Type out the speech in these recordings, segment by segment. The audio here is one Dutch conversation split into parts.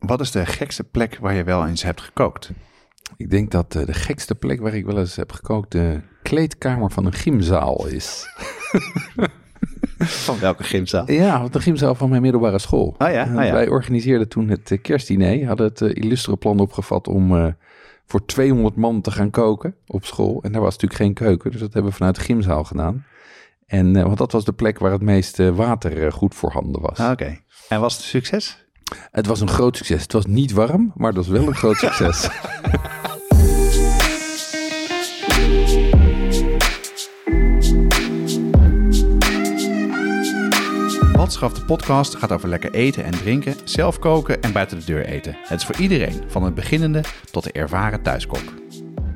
wat is de gekste plek waar je wel eens hebt gekookt? Ik denk dat eh, de gekste plek waar ik wel eens heb gekookt de kleedkamer van een gymzaal is. Van welke gymzaal? Ja, de gymzaal van mijn middelbare school. Ah ja, ah ja. Wij organiseerden toen het eh, kerstdiner, hadden het illustere plan opgevat om eh, voor 200 man te gaan koken op school. En daar was natuurlijk geen keuken, dus dat hebben we vanuit de gymzaal gedaan. En, eh, want dat was de plek waar het meeste water goed voorhanden was. Ah, Oké. En was het een succes? Het was een groot succes. Het was niet warm, maar dat was wel een groot succes. Watschaf de podcast gaat over lekker eten en drinken, zelf koken en buiten de deur eten. Het is voor iedereen, van het beginnende tot de ervaren thuiskok.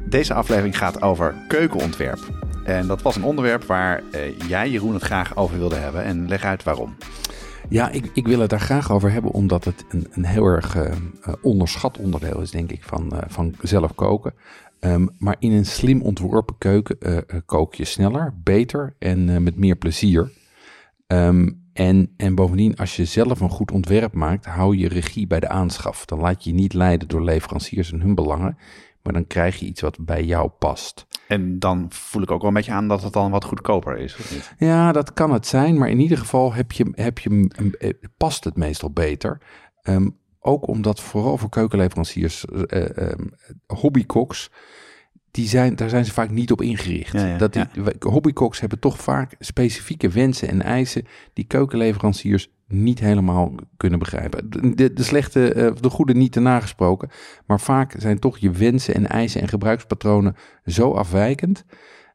Deze aflevering gaat over keukenontwerp. En dat was een onderwerp waar eh, jij, Jeroen, het graag over wilde hebben. En leg uit waarom. Ja, ik, ik wil het daar graag over hebben, omdat het een, een heel erg eh, eh, onderschat onderdeel is, denk ik, van, eh, van zelf koken. Ehm, maar in een slim ontworpen keuken eh, kook je sneller, beter en met meer plezier. Ehm, en, en bovendien, als je zelf een goed ontwerp maakt, hou je regie bij de aanschaf. Dan laat je je niet leiden door leveranciers en hun belangen, maar dan krijg je iets wat bij jou past. En dan voel ik ook wel een beetje aan dat het dan wat goedkoper is, of niet? Ja, dat kan het zijn, maar in ieder geval heb je, heb je, eh, past het meestal beter. Ehm, ook omdat vooral voor keukenleveranciers, hobbykoks, die zijn, daar zijn ze vaak niet op ingericht. Ja, ja, dat die, ja. we- Hobbykoks hebben toch vaak specifieke wensen en eisen die keukenleveranciers niet helemaal kunnen begrijpen. De, de slechte, eh, de goede niet te nagesproken, maar vaak zijn toch je wensen en eisen en gebruikspatronen zo afwijkend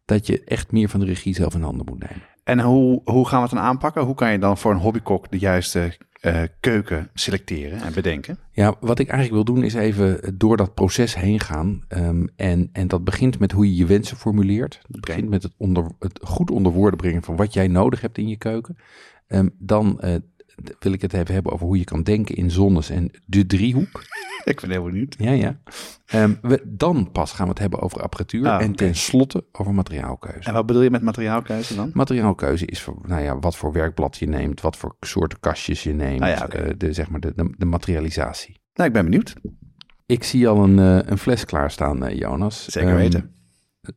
dat je echt meer van de regie zelf in handen moet nemen. En hoe, hoe gaan we het dan aanpakken? Hoe kan je dan voor een hobbykok de juiste eh, keuken selecteren en bedenken? Ja, wat ik eigenlijk wil doen is even door dat proces heen gaan. Ehm, en, en dat begint met hoe je je wensen formuleert. Dat begint met het, onder, het goed onder woorden brengen van wat jij nodig hebt in je keuken. Ehm, dan eh, wil ik het even hebben over hoe je kan denken in zones en de driehoek. Ik ben heel benieuwd. Ja, ja. Ehm, we, dan pas gaan we het hebben over apparatuur. Ah, en tenslotte over materiaalkeuze. En wat bedoel je met materiaalkeuze dan? Materiaalkeuze is voor, nou ja, wat voor werkblad je neemt, wat voor soorten kastjes je neemt, Ah ja, eh, de, zeg maar de, de, de materialisatie. Nou, ik ben benieuwd. Ik zie al een, eh, een fles klaarstaan, eh, Jonas. Zeker Ehm, weten.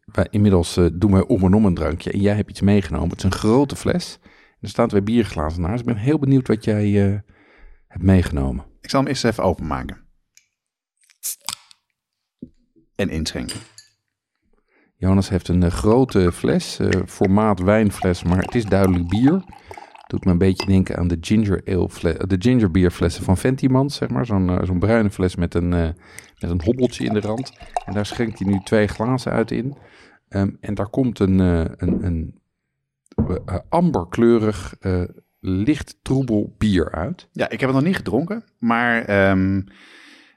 wij, inmiddels doen wij om en om een drankje. En jij hebt iets meegenomen. Het is een grote fles. Er staan twee bierglazen naast. Ik ben heel benieuwd wat jij eh, hebt meegenomen. Ik zal hem eerst even openmaken. En inschenken. Jonas heeft een eh, grote fles, eh, formaat wijnfles, maar het is duidelijk bier. Doet me een beetje denken aan de ginger ale fle- de ginger beer flessen van Ventimans, zeg maar. Zo'n zo'n bruine fles met een, met een hobbeltje in de rand. En daar schenkt hij nu twee glazen uit in. Ehm, en daar komt een, een, een amberkleurig, eh, licht troebel bier uit. Ja, ik heb het nog niet gedronken, maar... ehm,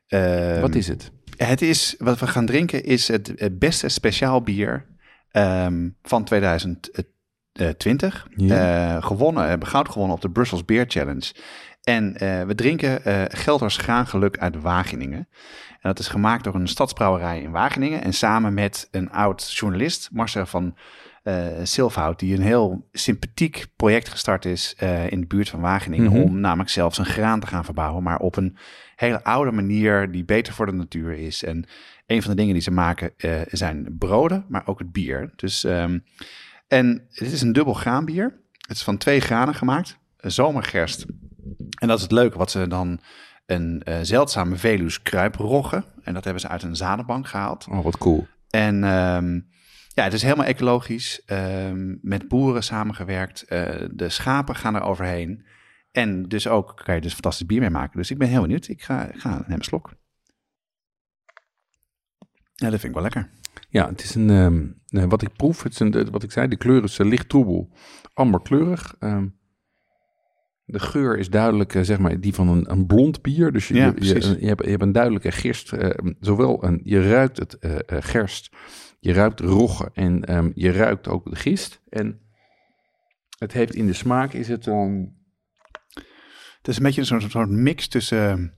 ehm, Wat is het? Het is, wat we gaan drinken is het, het beste speciaal bier ehm, van 2020. Ja. Eh, gewonnen, hebben goud gewonnen op de Brussels Beer Challenge. En eh, we drinken eh Gelders Graangeluk uit Wageningen. En dat is gemaakt door een stadsbrouwerij in Wageningen. En samen met een oud journalist, Marcel van Silfhout, die een heel sympathiek project gestart is eh, in de buurt van Wageningen. Mhm. Om namelijk zelf zijn graan te gaan verbouwen, maar op een hele oude manier die beter voor de natuur is. En een van de dingen die ze maken eh, zijn broden, maar ook het bier. Dus, ehm, en het is een dubbel graanbier. Het is van twee granen gemaakt, zomergerst. En dat is het leuke, wat ze dan een zeldzame Velus kruiprogge. En dat hebben ze uit een zadenbank gehaald. Oh, wat cool. En ehm, ja, het is helemaal ecologisch. ehm, met boeren samengewerkt. Eh, de schapen gaan er overheen. En dus ook kan je dus fantastisch bier mee maken. Dus ik ben heel benieuwd. Ik ga, ik ga een slok. Ja, dat vind ik wel lekker. Ja, het is een, ehm, eh, wat ik proef, het is een, wat ik zei, de kleur is eh, licht troebel, amberkleurig. Ehm De geur is duidelijk, eh, zeg maar, die van een, een blond bier. Dus je, Ja, je, precies. je, je hebt, je hebt een duidelijke gist. eh, zowel een, je ruikt het gerst, je ruikt rogge en ehm, je ruikt ook de gist. En het heeft in de smaak, is het dan... Het is een beetje zo'n soort mix tussen,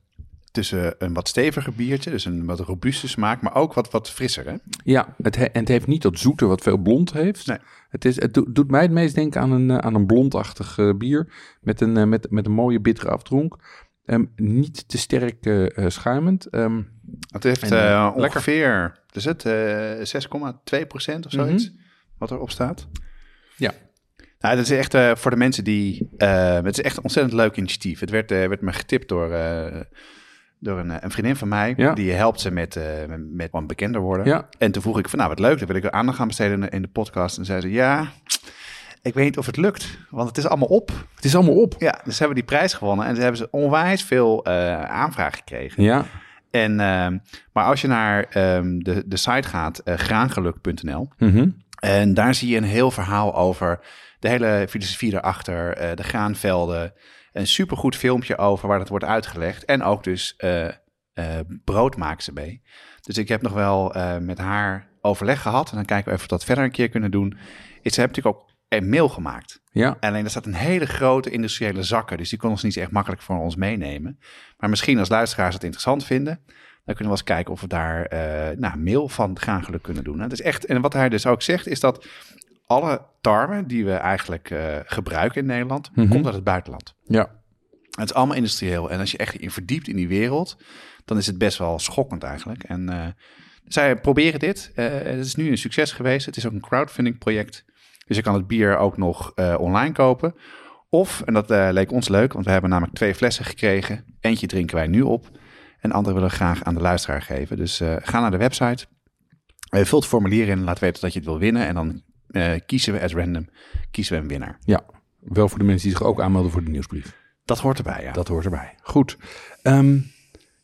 tussen een wat steviger biertje, dus een wat robuuste smaak, maar ook wat, wat frisser. Hè? Ja, het, he- en het heeft niet dat zoete wat veel blond heeft. Nee. Het, is, het do- doet mij het meest denken aan een, eh, aan een blondachtig eh, bier met een, eh, met, met een mooie bittere afdronk. Ehm, niet te sterk schuimend. Ehm, Het heeft En, eh, eh, lekker. ongeveer, is het, eh 6,2 procent of zoiets, wat erop staat. Ja. Nou, dat is echt voor de mensen die, het is echt een ontzettend leuk initiatief. Het werd, werd me getipt door, door een, een vriendin van mij, Ja. die helpt ze met, met, wat bekender worden. ja, En toen vroeg ik van, nou wat leuk, dan wil ik er aandacht gaan besteden in de, in de podcast. En zei ze, ja, ik weet niet of het lukt, want het is allemaal op. het is allemaal op. Ja, dus ze hebben die prijs gewonnen en ze hebben ze onwijs veel eh aanvragen gekregen. Ja, En, ehm, maar als je naar ehm, de, de site gaat, eh, graangeluk.nl, mhm. en daar zie je een heel verhaal over de hele filosofie erachter, eh, de graanvelden. Een supergoed filmpje over waar dat wordt uitgelegd. En ook dus eh, brood maken ze mee. Dus ik heb nog wel met haar overleg gehad. En dan kijken we even of we dat verder een keer kunnen doen. Is, ze hebben natuurlijk ook een mail gemaakt. ja, Alleen er staat een hele grote industriële zakken. Dus die kon ons niet echt makkelijk voor ons meenemen. Maar misschien als luisteraars het interessant vinden. Dan kunnen we eens kijken of we daar eh nou, mail van graangeluk kunnen doen. Het is echt, en wat hij dus ook zegt is dat alle tarwe die we eigenlijk eh, gebruiken in Nederland, Mhm. komt uit het buitenland. ja. Het is allemaal industrieel. En als je echt in verdiept in die wereld, dan is het best wel schokkend eigenlijk. En eh, zij proberen dit. Het is nu een succes geweest. Het is ook een crowdfunding project. Dus je kan het bier ook nog eh, online kopen. Of, en dat eh, leek ons leuk, want we hebben namelijk twee flessen gekregen. Eentje drinken wij nu op. En de andere willen we graag aan de luisteraar geven. Dus eh, ga naar de website. Vul het formulier in. Laat weten dat je het wil winnen. En dan kiezen we at random kiezen we een winnaar. ja. Wel voor de mensen die zich ook aanmelden voor de nieuwsbrief. Dat hoort erbij, ja. Dat hoort erbij. Goed. Ehm,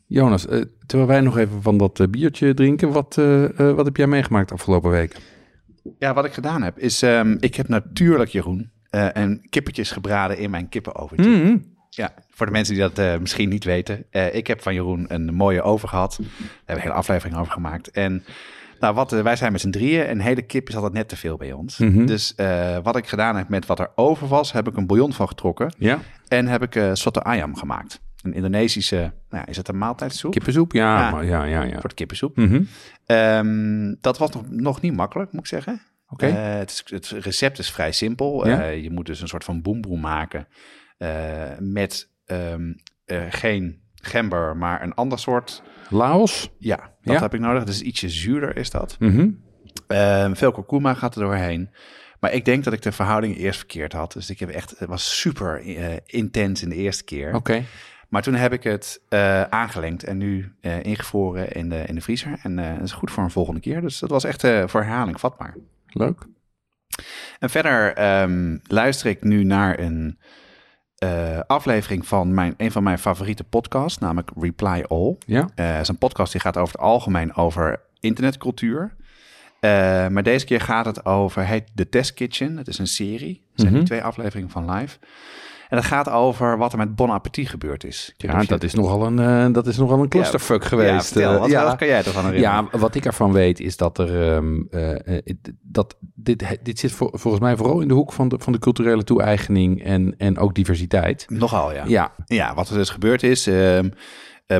Jonas, terwijl wij nog even van dat biertje drinken, wat, wat heb jij meegemaakt afgelopen weken? Ja, wat ik gedaan heb, is ehm, ik heb natuurlijk, Jeroen, eh een kippetjes gebraden in mijn kippenovertje. Mhm. Ja, voor de mensen die dat eh, misschien niet weten. eh, ik heb van Jeroen een mooie oven gehad. Daar hebben we een hele aflevering over gemaakt. En nou, wat, wij zijn met z'n drieën. Een hele kip is altijd net te veel bij ons. Mhm. Dus wat ik gedaan heb met wat er over was, heb ik een bouillon van getrokken. Ja, En heb ik eh soto ayam gemaakt. Een Indonesische, nou, is het een maaltijdsoep? kippensoep? Ja, Ja. maar, ja, ja, ja. Een soort kippensoep. Mhm. Ehm, dat was nog, nog niet makkelijk, moet ik zeggen. Oké. Eh, het, recept is vrij simpel. Ja. Eh, je moet dus een soort van boemboe maken eh, met ehm, eh, geen gember, maar een ander soort. Laos? Ja, dat Ja. heb ik nodig. Dus ietsje zuurder is dat. Mhm. Ehm, veel kurkuma gaat er doorheen. Maar ik denk dat ik de verhouding eerst verkeerd had. Dus ik heb echt, het was super intens in de eerste keer. Oké. Maar toen heb ik het eh, aangelengd en nu eh, ingevroren in de, in de vriezer. En eh, dat is goed voor een volgende keer. Dus dat was echt voor herhaling vatbaar. Leuk. En verder ehm, luister ik nu naar een aflevering van mijn, een van mijn favoriete podcasts, namelijk Reply All. Ja. Het is een podcast die gaat over het algemeen over internetcultuur. Maar deze keer gaat het over, heet The Test Kitchen. Het is een serie. Het zijn Mhm. nu twee afleveringen van live. En het gaat over wat er met Bon Appetit gebeurd is. Ja, je dat is nogal een, eh, dat is nogal een clusterfuck Ja, geweest. vertel, Eh, wat, ja. wat kan jij ervan herinneren? Ja, wat ik ervan weet is dat er. ehm, eh, eh, dat, dit, dit zit voor, volgens mij vooral in de hoek van de, van de culturele toe-eigening en, en ook diversiteit. Nogal, ja. Ja, Ja, wat er dus gebeurd is. eh,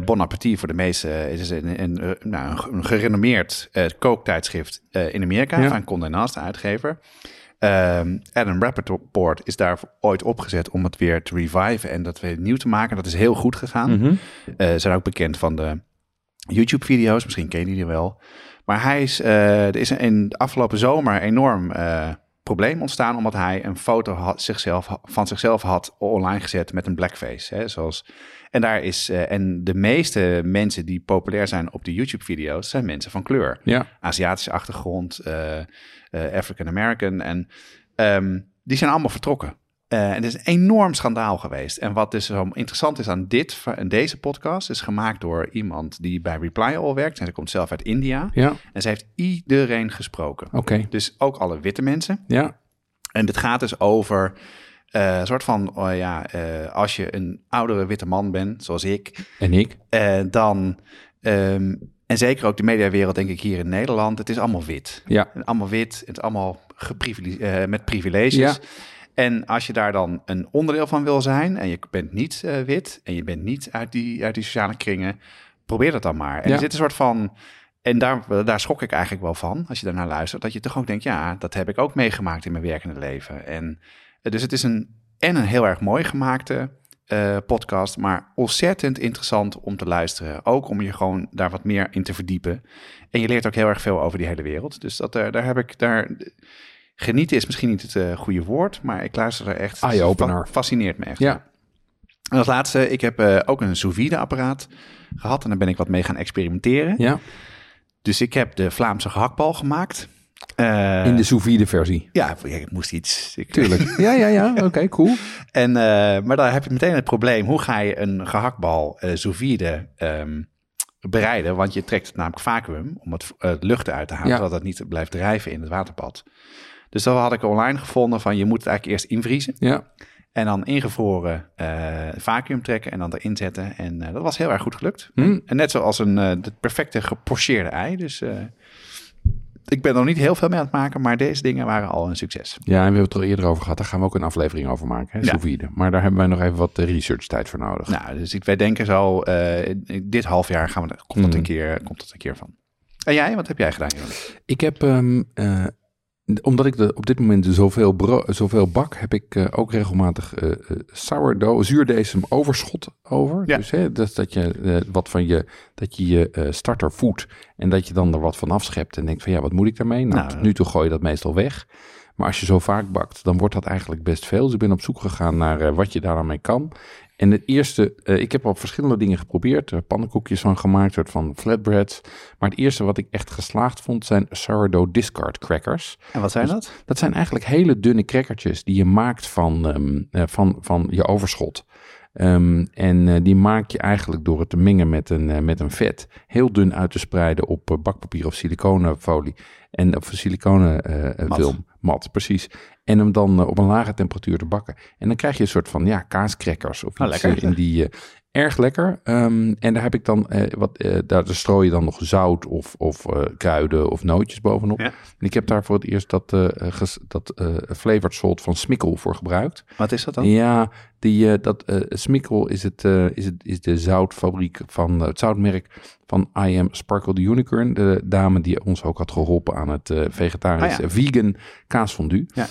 Bon Appetit voor de meeste is dus een, een, eh, nou, een- gerenommeerd eh, kooktijdschrift eh, in Amerika Ja. van Condé Nast, de uitgever. Ehm Adam Rappaport is daar ooit opgezet om het weer te reviven en dat weer nieuw te maken. Dat is heel goed gegaan. Mhm. Eh, ze zijn ook bekend van de YouTube-video's, misschien ken je die wel. Maar hij is, eh, er is in de afgelopen zomer enorm eh, probleem ontstaan, omdat hij een foto had, zichzelf, van zichzelf had online gezet met een blackface. Hè, zoals, en, daar is, eh, en de meeste mensen die populair zijn op de YouTube-video's zijn mensen van kleur. ja. Aziatische achtergrond, eh, eh, African American. En ehm, die zijn allemaal vertrokken. En het is een enorm schandaal geweest. En wat dus zo interessant is aan dit, en deze podcast, is gemaakt door iemand die bij Reply All werkt. En ze komt zelf uit India. Ja, En ze heeft iedereen gesproken. oké. Dus ook alle witte mensen. Ja, En dit gaat dus over Eh, een soort van, oh ja, eh, als je een oudere witte man bent, zoals ik, En ik? dan, ehm, en zeker ook de mediawereld, denk ik hier in Nederland, het is allemaal wit. Ja. Allemaal wit, het is allemaal eh, met privileges. Ja. En als je daar dan een onderdeel van wil zijn en je bent niet eh, wit en je bent niet uit die, uit die sociale kringen, probeer dat dan maar. En Ja. er zit een soort van, en daar, daar schrok ik eigenlijk wel van, als je daarnaar luistert, dat je toch ook denkt, ja, dat heb ik ook meegemaakt in mijn werkende leven. En eh, dus het is een, en een heel erg mooi gemaakte eh, podcast, maar ontzettend interessant om te luisteren. Ook om je gewoon daar wat meer in te verdiepen. En je leert ook heel erg veel over die hele wereld. Dus dat, daar heb ik daar. Genieten is misschien niet het eh, goede woord, maar ik luister er echt. Eye-opener. Fa- fascineert me echt. Ja. En als laatste, ik heb eh, ook een sous vide apparaat gehad en daar ben ik wat mee gaan experimenteren. Ja. Dus ik heb de Vlaamse gehaktbal gemaakt. Eh, In de sous vide versie. Ja, ik moest iets. Ik, Tuurlijk. Ja, ja, ja. Oké, cool. En, maar daar heb je meteen het probleem. Hoe ga je een gehaktbal eh sous vide ehm, bereiden? Want je trekt het namelijk vacuüm om het lucht eruit te halen, Ja. zodat het niet blijft drijven in het waterpad. Dus dat had ik online gevonden van je moet het eigenlijk eerst invriezen. Ja. En dan ingevroren eh vacuüm trekken en dan erin zetten. En eh, dat was heel erg goed gelukt. Hm. En net zoals een eh, het perfecte gepocheerde ei. Dus ik ben er nog niet heel veel mee aan het maken, maar deze dingen waren al een succes. Ja, en we hebben het er al eerder over gehad. Daar gaan we ook een aflevering over maken, hè, Ja. Maar daar hebben wij nog even wat research tijd voor nodig. Nou, dus ik, wij denken zo, dit half jaar gaan we, komt, dat Mm. een keer, komt dat een keer van. En jij, wat heb jij gedaan, Jeroen? Ik heb, ehm, eh, omdat ik de, op dit moment zoveel, bro- zoveel bak, heb ik eh, ook regelmatig eh, sourdough, zuurdesem overschot over. Ja. Dus hè, dat, dat je wat van je, dat je je starter voedt en dat je dan er wat van afschept en denkt van ja, wat moet ik daarmee? Nou, Nou, tot nu toe gooi je dat meestal weg. Maar als je zo vaak bakt, dan wordt dat eigenlijk best veel. Dus ik ben op zoek gegaan naar wat je daar dan mee kan. En het eerste, eh, ik heb al verschillende dingen geprobeerd. Er pannenkoekjes van gemaakt, soort van flatbreads. Maar het eerste wat ik echt geslaagd vond, zijn sourdough discard crackers. En wat zijn dat? Dat zijn eigenlijk hele dunne crackertjes die je maakt van, ehm, eh, van, van je overschot. Ehm, en eh, die maak je eigenlijk door het te mengen met een, met een vet. Heel dun uit te spreiden op bakpapier of siliconenfolie. En of siliconen eh, eh, Mat. precies. En hem dan eh, op een lage temperatuur te bakken. En dan krijg je een soort van ja, kaascrackers of Ah, iets lekker. eh, in die... erg lekker. Ehm, en daar heb ik dan eh, wat, eh, daar strooi je dan nog zout of, of eh, kruiden of nootjes bovenop. Ja. En ik heb daar voor het eerst dat, ges- dat flavored salt van Smikkel voor gebruikt. Wat is dat dan? Ja, die, dat Smikkel is, het, is, het, is de zoutfabriek van het zoutmerk van I Am Sparkle the Unicorn. De dame die ons ook had geholpen aan het eh vegetarisch Ah, ja. vegan kaasfondue. Ja.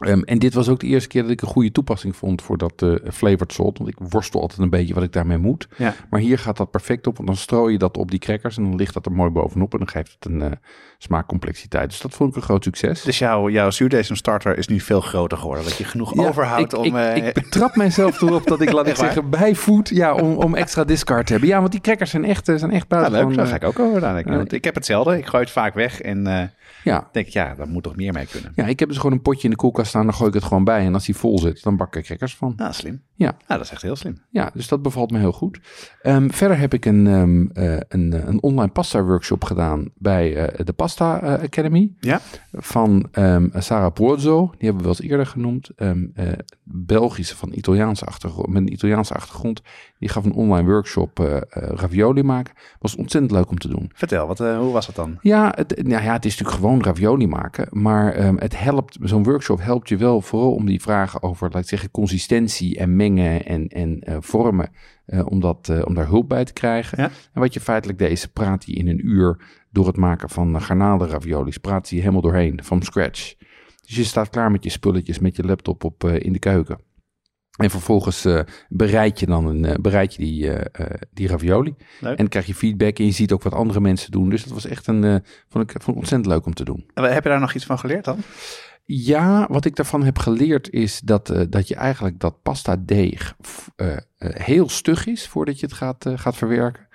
Ehm, en dit was ook de eerste keer dat ik een goede toepassing vond voor dat eh flavored salt. Want ik worstel altijd een beetje wat ik daarmee moet. Ja. Maar hier gaat dat perfect op. Want dan strooi je dat op die crackers en dan ligt dat er mooi bovenop. En dan geeft het een eh, smaakcomplexiteit. Dus dat vond ik een groot succes. Dus jouw, jouw zuurdesem starter is nu veel groter geworden. Dat je genoeg Ja, overhoudt ik, om... ik, eh, ik betrap mijzelf erop dat ik, laat ik zeggen, bijvoed ja, om, om extra discard te hebben. Ja, want die crackers zijn echt, zijn echt ja, buiten. leuk, daar ga ik ook over nadenken. Want ik heb hetzelfde. Ik gooi het vaak weg en ja. denk ik, ja, daar moet toch meer mee kunnen. ja, ik heb dus gewoon een potje in de koelkast staan, dan gooi ik het gewoon bij. En als die vol zit, dan bak ik er crackers van. Nou, slim. Ja. Ja, dat is echt heel slim. Ja, dus dat bevalt me heel goed. Ehm, verder heb ik een, ehm, eh, een, eh, een online pasta workshop gedaan bij eh, de Pasta Academy. Ja? Van ehm, Sarah Puozzo, die hebben we wel eens eerder genoemd. Belgische van Italiaanse achtergrond, met een Italiaanse achtergrond. Die gaf een online workshop ravioli maken. Was ontzettend leuk om te doen. Vertel, wat, hoe was dat dan? Ja, het, nou ja, het is natuurlijk gewoon ravioli maken. Maar het helpt, zo'n workshop helpt je wel vooral om die vragen over, laat ik zeggen, consistentie en en, en eh, vormen. eh, om, dat, eh, om daar hulp bij te krijgen. Ja. En wat je feitelijk deze praat hij in een uur door het maken van uh, garnalen raviolis. Praat hij helemaal doorheen, van scratch. Dus je staat klaar met je spulletjes, met je laptop op, in de keuken. En vervolgens bereid je dan een, bereid je die, die ravioli. Leuk. En dan krijg je feedback en je ziet ook wat andere mensen doen. Dus dat was echt een, vond, ik, vond ik ontzettend leuk om te doen. En Heb je daar nog iets van geleerd dan? Ja, wat ik daarvan heb geleerd is dat, eh, dat je eigenlijk dat pasta deeg eh, eh, heel stug is voordat je het gaat, gaat verwerken.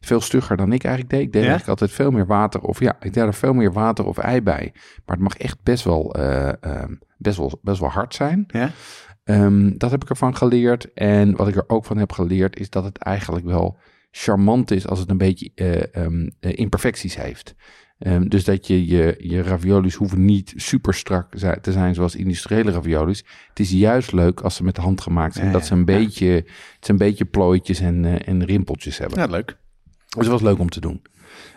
Veel stugger dan ik eigenlijk deed. Ik deed Ja? eigenlijk altijd veel meer water of ja, ik deed er veel meer water of ei bij. Maar het mag echt best wel, eh, ehm, best wel, best wel hard zijn. Ja? Ehm, dat heb ik ervan geleerd. En wat ik er ook van heb geleerd is dat het eigenlijk wel charmant is als het een beetje eh, ehm, eh, imperfecties heeft. Ehm, dus dat je, je je raviolis hoeven niet super strak te zijn zoals industriële raviolis. Het is juist leuk als ze met de hand gemaakt zijn. Ja, dat ze een ja. beetje, het een beetje plooitjes en, eh, en rimpeltjes hebben. Ja, leuk. Dus dat was leuk om te doen.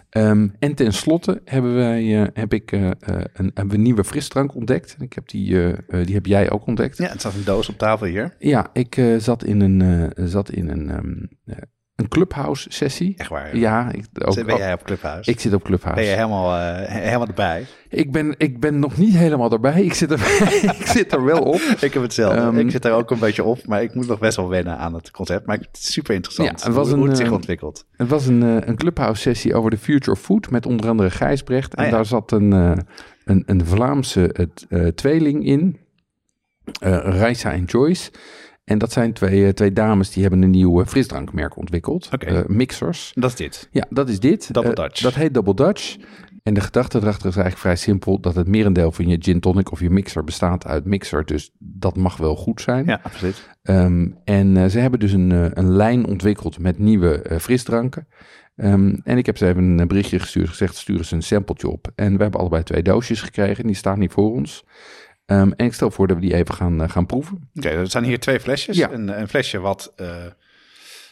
Ehm, en tenslotte hebben wij, eh, heb ik, eh, een, hebben we een nieuwe frisdrank ontdekt. Ik heb die, die heb jij ook ontdekt. Ja, het staat een doos op tafel hier. Ja, ik zat in een, zat in een, ehm, eh, een clubhouse sessie. Echt waar. Ja, ik, ook, Zit- ben jij op Clubhuis? ik zit op clubhouse. ben je helemaal, eh, helemaal erbij? Ik, ben, ik ben nog niet helemaal erbij. Ik zit er, ik zit er wel op. Ik heb hetzelfde. Ehm, ik zit er ook een beetje op, maar ik moet nog best wel wennen aan het concept. Maar het is super interessant Ja, het was hoe, hoe een, het zich eh, ontwikkelt. Het was een, eh, een clubhouse sessie over de future of food met onder andere Gijsbrecht. En Ah, ja. daar zat een, een, een Vlaamse het, tweeling in, eh Raisa en Joyce. En dat zijn twee, eh, twee dames die hebben een nieuw frisdrankmerk ontwikkeld. Oké. Eh, mixers. Dat is dit. Ja, dat is dit. Double Eh, Dutch. dat heet Double Dutch. En de gedachte erachter is eigenlijk vrij simpel. Dat het merendeel van je gin tonic of je mixer bestaat uit mixer. Dus dat mag wel goed zijn. Ja, absoluut. Ehm, en ze hebben dus een, een lijn ontwikkeld met nieuwe frisdranken. Ehm, en ik heb ze even een berichtje gestuurd, gezegd stuur eens een sampletje op. En we hebben allebei twee doosjes gekregen, die staan niet voor ons. Ehm, en ik stel voor dat we die even gaan, eh, gaan proeven. Oké, er zijn hier twee flesjes. Ja. Een, een flesje wat, eh, nou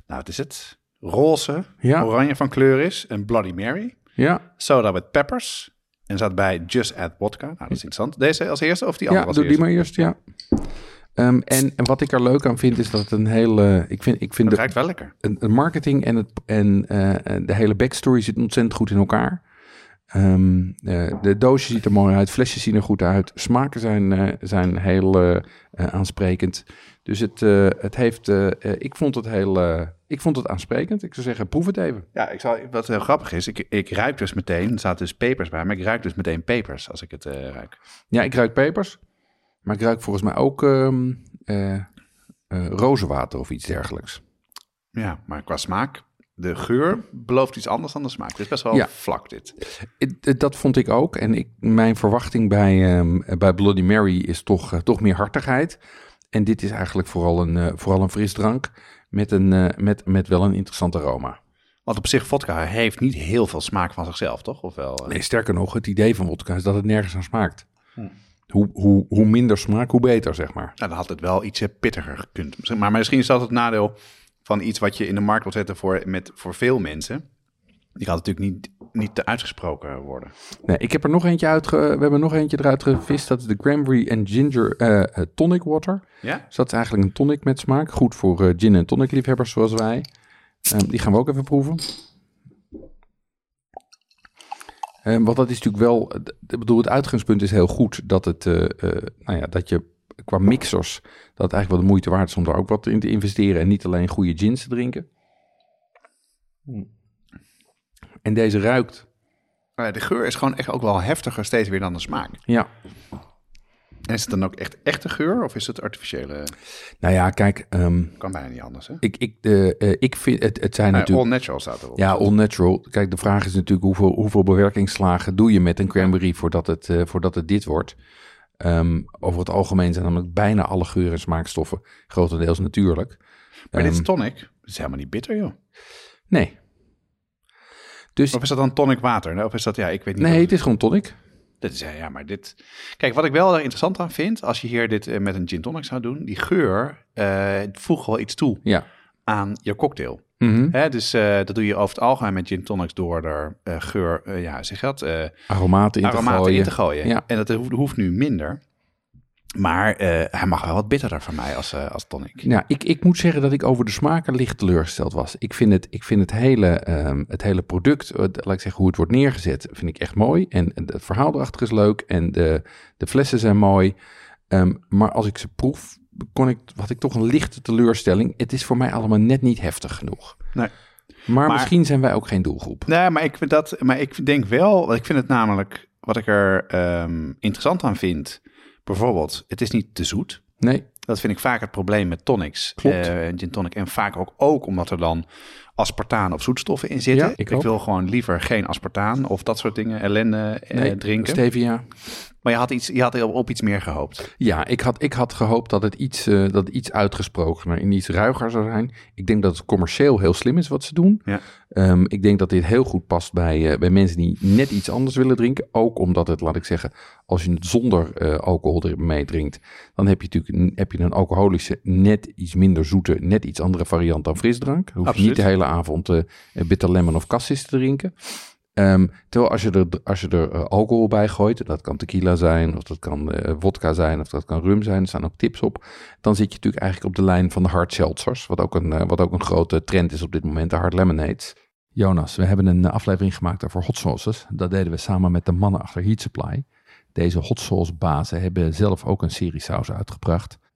wat is het? Roze, Ja. oranje van kleur is. Een Bloody Mary. Ja, Soda with peppers. En staat bij Just Add Vodka. Nou, dat is interessant. Deze als eerste of die andere ja als doe die eerste? maar eerst, ja. Ehm, en, en wat ik er leuk aan vind, is dat het een hele... Ik vind, ik vind Het de, ruikt wel lekker. een- een marketing en, het, en eh, de hele backstory zit ontzettend goed in elkaar. Ehm, eh, de doosje ziet er mooi uit, flesjes zien er goed uit, smaken zijn, eh, zijn heel eh, aansprekend. Dus het, het heeft, ik, vond het heel, ik vond het aansprekend. Ik zou zeggen, proef het even. Ja, ik zal, wat heel grappig is, ik, ik ruik dus meteen, er staat dus pepers bij, maar ik ruik dus meteen pepers als ik het ruik. Ja, ik ruik pepers, maar ik ruik volgens mij ook ehm eh, eh, rozenwater of iets dergelijks. Ja, maar qua smaak, de geur belooft iets anders dan de smaak. Het is best wel Ja. vlak dit. Dat vond ik ook. En ik, mijn verwachting bij, ehm, bij Bloody Mary is toch, eh, toch meer hartigheid. En dit is eigenlijk vooral een, eh, vooral een frisdrank met, een, eh, met, met wel een interessant aroma. Want op zich, vodka heeft niet heel veel smaak van zichzelf, toch? Of wel? Nee, sterker nog, het idee van vodka is dat het nergens aan smaakt. Hm. Hoe, hoe, hoe minder smaak, hoe beter, zeg maar. Nou, dan had het wel ietsje pittiger gekund. Maar misschien is dat het nadeel van iets wat je in de markt wilt zetten voor, met, voor veel mensen. Die gaat natuurlijk niet, niet te uitgesproken worden. Nee, ik heb er nog eentje uit. We hebben nog eentje eruit gevist. Dat is de cranberry en ginger eh, eh, tonic water. Ja? Dus dat is eigenlijk een tonic met smaak. Goed voor eh, gin en tonic liefhebbers zoals wij. Ehm, die gaan we ook even proeven. Ehm, want dat is natuurlijk wel, ik bedoel, het uitgangspunt is heel goed dat het, eh, nou ja, dat je qua mixers, dat het eigenlijk wel de moeite waard is om daar ook wat in te investeren en niet alleen goede gins te drinken. En deze ruikt, Maar de geur is gewoon echt ook wel heftiger steeds weer dan de smaak. ja, En is het dan ook echt echte geur of is het artificiële? nou ja, kijk, ehm, Kan bijna niet anders, hè? ik, ik, eh, ik vind, het, het zijn Nou, natuurlijk... all natural staat erop. Ja, all natural. Kijk, de vraag is natuurlijk hoeveel, hoeveel bewerkingsslagen doe je met een cranberry voordat het, eh, voordat het dit wordt. Ehm, over het algemeen zijn namelijk bijna alle geuren en smaakstoffen grotendeels natuurlijk. maar dit is Ehm, tonic. Het is helemaal niet bitter, joh. Nee. Dus Of is dat dan tonic water? Of is dat, ja, ik weet niet. nee, het is gewoon tonic. Dit is, ja, maar dit... Kijk, wat ik wel er interessant aan vind, als je hier dit eh, met een gin tonic zou doen, die geur eh voegt wel iets toe Ja. Aan je cocktail. Mhm. Hè, dus eh, dat doe je over het algemeen met gin tonics door er eh, geur, eh, ja, zeg dat, Aromaten in aromaten te gooien. in te gooien. Ja. En dat hoeft, hoeft nu minder. Maar hij mag wel wat bitterder van mij als, als tonic. Nou, ik, ik moet zeggen dat ik over de smaken licht teleurgesteld was. Ik vind het, ik vind het, hele, ehm, het hele product, laat ik zeggen hoe het wordt neergezet, vind ik echt mooi. En, en het verhaal erachter is leuk en de, de flessen zijn mooi. Ehm, maar als ik ze proef, kon ik, had ik toch een lichte teleurstelling. Het is voor mij allemaal net niet heftig genoeg. Nee. Maar, Maar- misschien zijn wij ook geen doelgroep. Nee, maar ik, vind dat, maar ik denk wel, ik vind het namelijk, wat ik er ehm, interessant aan vind, bijvoorbeeld, het is niet te zoet. Nee, Dat vind ik vaak het probleem met tonics. Klopt. gin tonic. En vaak ook, ook omdat er dan aspartaan of zoetstoffen in zitten. Ja, ik wil gewoon liever geen aspartaan of dat soort dingen, ellende eh, drinken. Stevia. Maar je had, iets, je had op, iets meer gehoopt. Ja, ik had, ik had gehoopt dat het iets, eh, dat het iets uitgesprokener en iets ruiger zou zijn. Ik denk dat het commercieel heel slim is wat ze doen. Ja. Ehm, ik denk dat dit heel goed past bij, eh, bij mensen die net iets anders willen drinken. Ook omdat het, laat ik zeggen, als je het zonder eh, alcohol ermee drinkt, dan heb je natuurlijk een, heb je een alcoholische, net iets minder zoete, net iets andere variant dan frisdrank. Hoef je niet de hele avond bitter lemon of cassis te drinken. Ehm, terwijl als je er, als je er eh, alcohol bij gooit, dat kan tequila zijn, of dat kan eh vodka zijn, of dat kan rum zijn, er staan ook tips op. Dan zit je natuurlijk eigenlijk op de lijn van de hard seltzers, wat ook een, eh, wat ook een grote trend is op dit moment, de hard lemonades. Jonas, we hebben een aflevering gemaakt over hot sauces. Dat deden we samen met de mannen achter Heat Supply. Deze hot sauce bazen hebben zelf ook een serie sausen uitgebracht.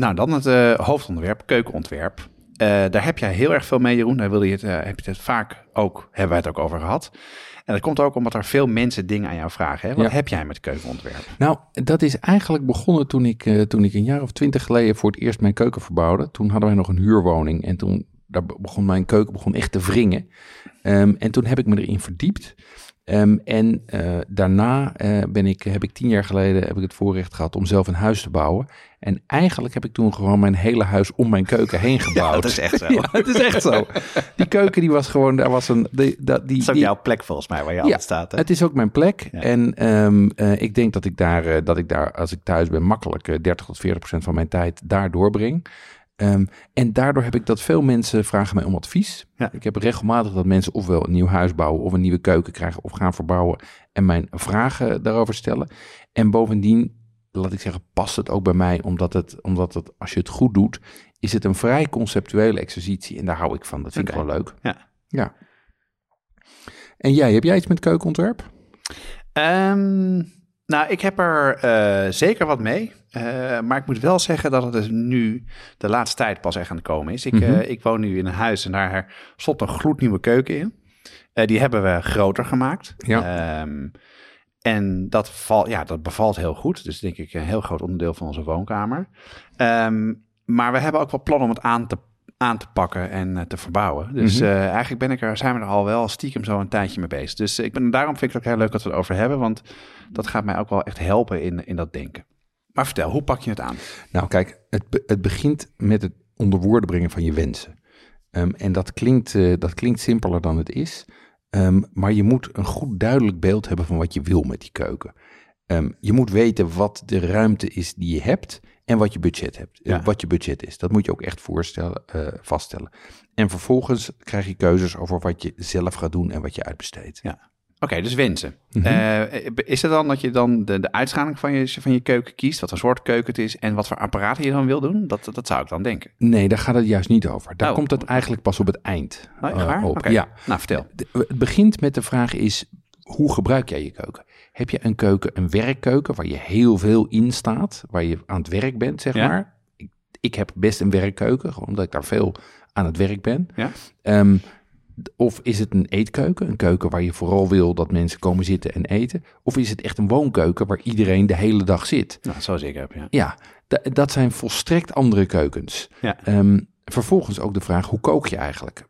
Nou, dan het eh, hoofdonderwerp, keukenontwerp. Eh, daar heb jij heel erg veel mee, Jeroen. Daar wilde je het, eh, heb je het vaak ook, hebben wij het ook over gehad. En dat komt ook omdat er veel mensen dingen aan jou vragen. Hè? Wat Ja. heb jij met keukenontwerp? Nou, dat is eigenlijk begonnen toen ik, toen ik een jaar of twintig geleden voor het eerst mijn keuken verbouwde. Toen hadden wij nog een huurwoning en toen daar begon mijn keuken begon echt te wringen. Ehm, en toen heb ik me erin verdiept. Ehm, en daarna ben ik, heb ik tien jaar geleden heb ik het voorrecht gehad om zelf een huis te bouwen. En eigenlijk heb ik toen gewoon mijn hele huis om mijn keuken heen gebouwd. dat is echt zo. ja, het is echt zo. Die keuken die was gewoon, daar was een... Die, dat, die, Dat is ook die- jouw plek volgens mij, waar je altijd staat. Hè? het is ook mijn plek. Ja. En ehm, eh, ik denk dat ik, daar, eh, dat ik daar, als ik thuis ben, makkelijk eh, 30 tot 40 procent van mijn tijd daar doorbreng. Ehm, en daardoor heb ik dat veel mensen vragen mij om advies. Ja. Ik heb regelmatig dat mensen ofwel een nieuw huis bouwen of een nieuwe keuken krijgen of gaan verbouwen en mijn vragen daarover stellen. En bovendien, laat ik zeggen, past het ook bij mij, omdat het, omdat het als je het goed doet, is het een vrij conceptuele exercitie en daar hou ik van. Dat vind ik gewoon leuk. Ja. ja. En jij, heb jij iets met keukenontwerp? Ehm, nou, ik heb er eh, zeker wat mee. Eh, maar ik moet wel zeggen dat het dus nu de laatste tijd pas echt aan het komen is. Ik, Mhm. eh, ik woon nu in een huis en daar stond een gloednieuwe keuken in. Die hebben we groter gemaakt. Ja. Ehm, en dat, val, ja, dat bevalt heel goed. Dus denk ik een heel groot onderdeel van onze woonkamer. Ehm, maar we hebben ook wel plannen om het aan te, aan te pakken en eh, te verbouwen. Dus Mhm. eh, eigenlijk ben ik er, zijn we er al wel stiekem zo een tijdje mee bezig. Dus ik ben, daarom vind ik het ook heel leuk dat we het over hebben. Want dat gaat mij ook wel echt helpen in, in dat denken. Maar vertel, hoe pak je het aan? Nou, kijk, het, be- het begint met het onder woorden brengen van je wensen. Ehm, en dat klinkt, eh, dat klinkt simpeler dan het is. Ehm, maar je moet een goed duidelijk beeld hebben van wat je wil met die keuken. Ehm, je moet weten wat de ruimte is die je hebt en wat je budget hebt. eh, Ja. wat je budget is. Dat moet je ook echt voorstellen, eh, vaststellen. En vervolgens krijg je keuzes over wat je zelf gaat doen en wat je uitbesteedt. Ja. Oké, dus wensen. Mhm. Eh, is het dan dat je dan de, de uitschaling van je, van je keuken kiest? Wat voor soort keuken het is en wat voor apparaten je dan wil doen? Dat, dat zou ik dan denken. Nee, daar gaat het juist niet over. Daar Oh. komt het eigenlijk pas op het eind Oh, eh, op. Ja. Nou, vertel. De- Het begint met de vraag is, hoe gebruik jij je keuken? Heb je een keuken, een werkkeuken, waar je heel veel in staat, waar je aan het werk bent, zeg Ja. maar? Ik, ik heb best een werkkeuken, omdat ik daar veel aan het werk ben. Ja. Ehm, of is het een eetkeuken, een keuken waar je vooral wil dat mensen komen zitten en eten? Of is het echt een woonkeuken waar iedereen de hele dag zit? Nou, zoals ik heb, ja. Ja, da- dat zijn volstrekt andere keukens. Ja. Ehm, vervolgens ook de vraag, hoe kook je eigenlijk?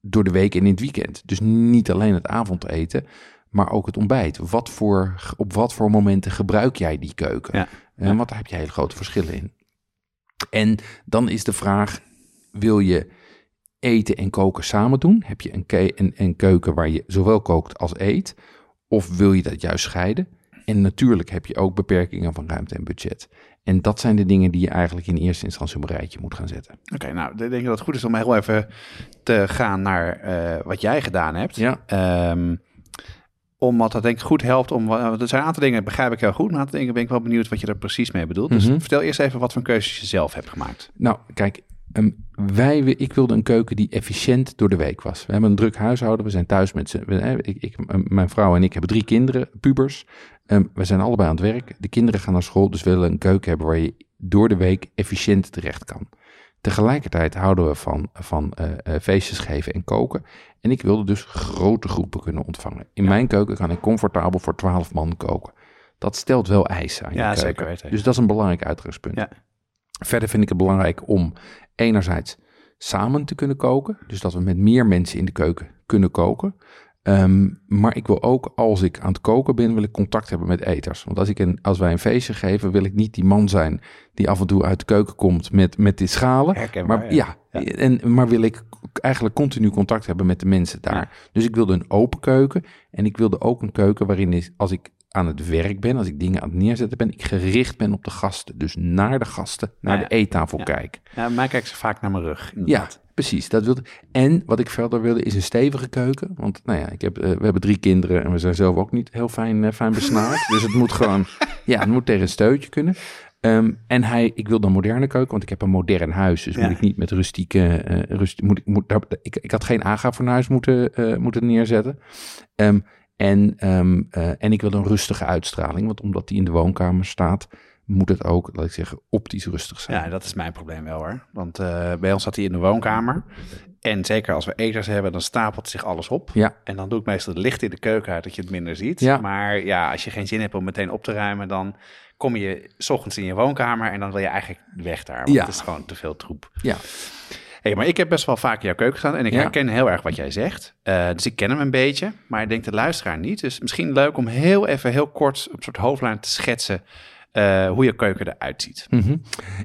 Door de week en in het weekend. Dus niet alleen het avondeten, maar ook het ontbijt. Wat voor, op wat voor momenten gebruik jij die keuken? Ja. Eh, Want daar heb je hele grote verschillen in. En dan is de vraag, wil je eten en koken samen doen? Heb je een, ke- een, een keuken waar je zowel kookt als eet? Of wil je dat juist scheiden? En natuurlijk heb je ook beperkingen van ruimte en budget. En dat zijn de dingen die je eigenlijk in eerste instantie op een rijtje moet gaan zetten. Oké, nou, ik denk dat het goed is om heel even te gaan naar eh, wat jij gedaan hebt. Ja. Ehm, omdat dat denk ik goed helpt om... want Er zijn een aantal dingen, begrijp ik heel goed. Maar een aantal dingen ben ik wel benieuwd wat je er precies mee bedoelt. Dus Mhm. vertel eerst even wat voor keuzes je zelf hebt gemaakt. Nou, kijk, Wij, ik wilde een keuken die efficiënt door de week was. We hebben een druk huishouden. We zijn thuis met z'n. we- Ik, ik, mijn vrouw en ik hebben drie kinderen, pubers. Ehm, we zijn allebei aan het werk. De kinderen gaan naar school. Dus we willen een keuken hebben waar je door de week efficiënt terecht kan. Tegelijkertijd houden we van, van eh, eh, feestjes geven en koken. En ik wilde dus grote groepen kunnen ontvangen. In mijn keuken kan ik comfortabel voor 12 man koken. Dat stelt wel eisen aan je Ja, keuken. zeker weten. Dus dat is een belangrijk uitgangspunt. Ja. Verder vind ik het belangrijk om enerzijds samen te kunnen koken. Dus dat we met meer mensen in de keuken kunnen koken. Ehm, maar ik wil ook, als ik aan het koken ben, wil ik contact hebben met eters. Want als, ik een, als wij een feestje geven, wil ik niet die man zijn die af en toe uit de keuken komt met, met die schalen. Herkenbaar, maar, ja. ja, En, maar wil ik eigenlijk continu contact hebben met de mensen daar. Dus ik wilde een open keuken. En ik wilde ook een keuken waarin is, als ik aan het werk ben, als ik dingen aan het neerzetten ben, ik gericht ben op de gasten. Dus naar de gasten, naar ja. de eettafel Ja. kijk. Ja, mij kijken ze vaak naar mijn rug. Ja, precies. Dat wilde. En wat ik verder wilde is een stevige keuken. Want nou ja, ik heb, eh, we hebben drie kinderen en we zijn zelf ook niet heel fijn, eh, fijn besnaard. dus het moet gewoon, ja, het moet tegen een steutje kunnen. Ehm, en hij, ik wilde een moderne keuken, want ik heb een modern huis. Dus Ja. moet ik niet met rustieke, eh rust, moet ik, moet, daar, ik, ik had geen AGA-fornuis moeten, eh, moeten neerzetten. Ehm, en, ehm, eh, en ik wilde een rustige uitstraling, want omdat die in de woonkamer staat, moet het ook, laat ik zeggen, optisch rustig zijn. Ja, dat is mijn probleem wel hoor. Want eh, bij ons zat hij in de woonkamer. En zeker als we eters hebben, dan stapelt zich alles op. Ja. En dan doe ik meestal het licht in de keuken uit, dat je het minder ziet. Ja. Maar ja, als je geen zin hebt om meteen op te ruimen, dan kom je 's ochtends in je woonkamer en dan wil je eigenlijk weg daar. Want Ja. het is gewoon te veel troep. ja. Hey, maar ik heb best wel vaak in jouw keuken gestaan en ik Ja. herken heel erg wat jij zegt. Eh, dus ik ken hem een beetje, maar ik denk de luisteraar niet. Dus misschien leuk om heel even heel kort op een soort hoofdlijn te schetsen eh, hoe je keuken eruit ziet. Mhm.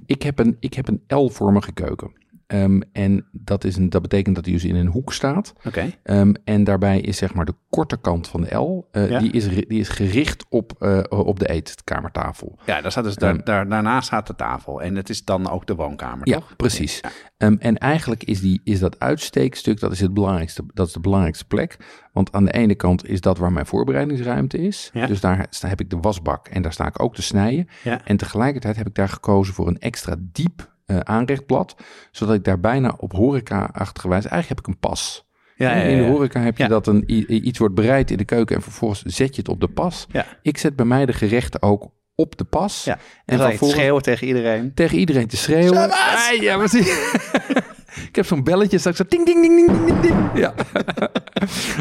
Ik heb een, ik heb een L-vormige keuken. Ehm, en dat, is een, dat betekent dat hij dus in een hoek staat. Oké. Ehm, en daarbij is zeg maar de korte kant van de L, eh, Ja. die, is, die is gericht op, eh, op de eetkamertafel. Ja, daar staat dus, daar, Ehm. daar, daarnaast staat de tafel. En het is dan ook de woonkamer, Ja, toch? precies. Ja. En eigenlijk is, die, is dat uitsteekstuk, dat is, het belangrijkste, dat is de belangrijkste plek. Want aan de ene kant is dat waar mijn voorbereidingsruimte is. Ja. Dus daar sta, heb ik de wasbak en daar sta ik ook te snijden. Ja. En tegelijkertijd heb ik daar gekozen voor een extra diep eh, aanrechtblad. Zodat ik daar bijna op horeca-achtige wijze, eigenlijk heb ik een pas. Ja, ja, ja, In de ja. horeca heb je Ja. dat een, iets wordt bereid in de keuken en vervolgens zet je het op de pas. Ja. Ik zet bij mij de gerechten ook op de pas. Ja. En En dan vervolgens schreeuwen tegen iedereen. tegen iedereen te schreeuwen. Ah, ja, precies. ik heb zo'n belletje, straks zo ding, ding, ding, ding, ding, ding. Ja.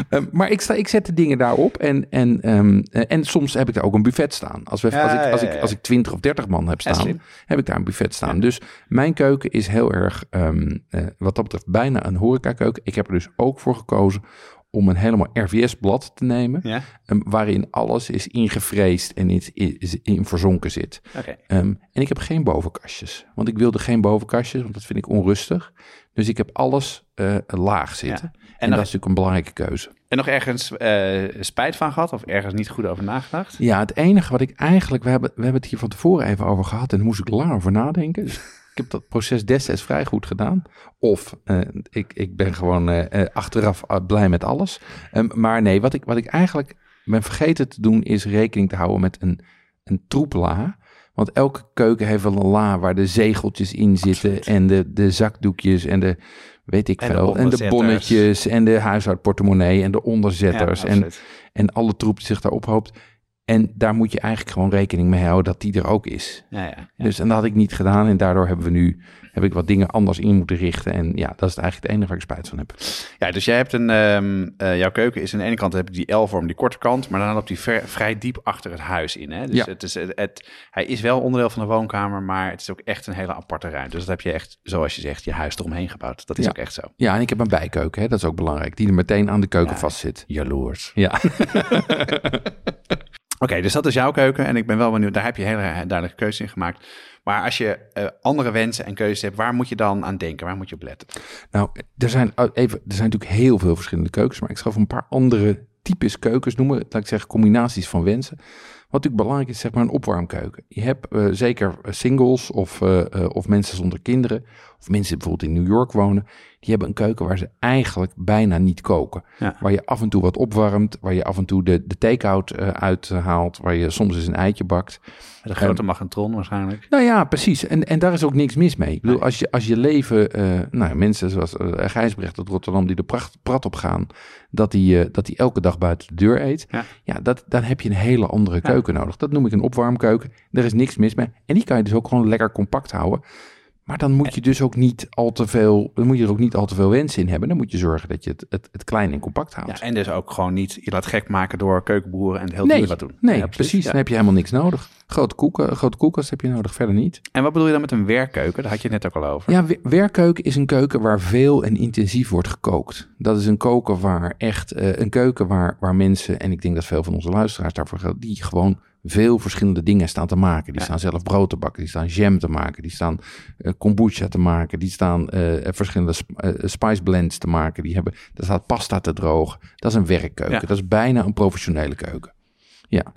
Ehm, maar ik, sta, ik zet de dingen daarop en, en, ehm, eh, en soms heb ik daar ook een buffet staan. Als, we, Ja, als, ik, als, ik, als ik 20 of 30 man heb staan, heb ik daar een buffet staan. Dus mijn keuken is heel erg, ehm, eh, wat dat betreft, bijna een horecakeuken. Ik heb er dus ook voor gekozen om een helemaal RVS-blad te nemen, Ja, ehm, waarin alles is ingevreesd en is, is in verzonken zit. Ehm, en ik heb geen bovenkastjes, want ik wilde geen bovenkastjes, want dat vind ik onrustig. Dus ik heb alles eh, laag zitten. Ja. En, nog- dat is natuurlijk een belangrijke keuze. En nog ergens eh, spijt van gehad of ergens niet goed over nagedacht? Ja, het enige wat ik eigenlijk, we hebben, we hebben het hier van tevoren even over gehad en daar moest ik lang over nadenken. Dus ik heb dat proces destijds vrij goed gedaan. Of eh, ik, ik ben gewoon eh, eh, achteraf blij met alles. Ehm, maar nee, wat ik, wat ik eigenlijk ben vergeten te doen is rekening te houden met een, een troepla. Want elke keuken heeft wel een la waar de zegeltjes in zitten Absoluut. en de, de zakdoekjes en de weet ik En de veel. En de bonnetjes en de huishoudportemonnee en de onderzetters. en, en alle troep die zich daar ophoopt. En daar moet je eigenlijk gewoon rekening mee houden dat die er ook is. ja, ja, ja. Dus en dat had ik niet gedaan. En daardoor hebben we nu heb ik wat dingen anders in moeten richten. En ja, dat is eigenlijk het enige waar ik spijt van heb. Ja, dus jij hebt een, ehm, eh, jouw keuken is aan de ene kant heb je die L-vorm, die korte kant, maar dan loopt die ver- vrij diep achter het huis in. Hè? Dus het is, het, het- hij is wel onderdeel van de woonkamer, maar het is ook echt een hele aparte ruimte. Dus dat heb je echt, zoals je zegt, je huis eromheen gebouwd. Dat is ook echt zo. Ja, en ik heb een bijkeuken. Hè? Dat is ook belangrijk. Die er meteen aan de keuken Ja. vastzit. Jaloers. Ja. Oké, dus dat is jouw keuken en ik ben wel benieuwd, daar heb je hele duidelijke keuzes in gemaakt. Maar als je eh, andere wensen en keuzes hebt, waar moet je dan aan denken? Waar moet je op letten? Nou, er zijn, oh, even, er zijn natuurlijk heel veel verschillende keukens. Maar ik zal een paar andere types keukens noemen. Laat ik zeggen, combinaties van wensen. Wat natuurlijk belangrijk is, zeg maar een opwarmkeuken. Je hebt eh, zeker singles of, eh, eh, of mensen zonder kinderen, of mensen die bijvoorbeeld in New York wonen, die hebben een keuken waar ze eigenlijk bijna niet koken. Ja. Waar je af en toe wat opwarmt, waar je af en toe de, de take-out eh, uithaalt, waar je soms eens een eitje bakt. De grote magnetron waarschijnlijk. Nou ja, precies. En, en daar is ook niks mis mee. Ik bedoel, Nee. als je, als je leven, eh, nou, mensen zoals uh, Gijsbrecht uit Rotterdam die er pracht, prat op gaan, dat die, dat die elke dag buiten de deur eet. Ja. Ja, dat, dan heb je een hele andere keuken nodig. Dat noem ik een opwarmkeuken. Er is niks mis mee. En die kan je dus ook gewoon lekker compact houden. Maar dan moet je dus ook niet al te veel, dan moet je er ook niet al te veel wensen in hebben. Dan moet je zorgen dat je het, het, het klein en compact houdt. Ja, en dus ook gewoon niet je laat gek maken door keukenboeren en heel nee, duur wat doen. nee, Ja, precies. ja. Dan heb je helemaal niks nodig. Grote, koeken, grote koelkast heb je nodig, verder niet. En wat bedoel je dan met een werkkeuken? Daar had je het net ook al over. Ja, we- werkkeuken is een keuken waar veel en intensief wordt gekookt. Dat is een koken waar echt, eh, een keuken waar, waar mensen, en ik denk dat veel van onze luisteraars daarvoor geldt, die gewoon veel verschillende dingen staan te maken. Die Ja. staan zelf brood te bakken, die staan jam te maken, die staan eh, kombucha te maken, die staan eh, verschillende sp- eh, spice blends te maken, die hebben, daar staat pasta te drogen. Dat is een werkkeuken. Ja. Dat is bijna een professionele keuken. Ja.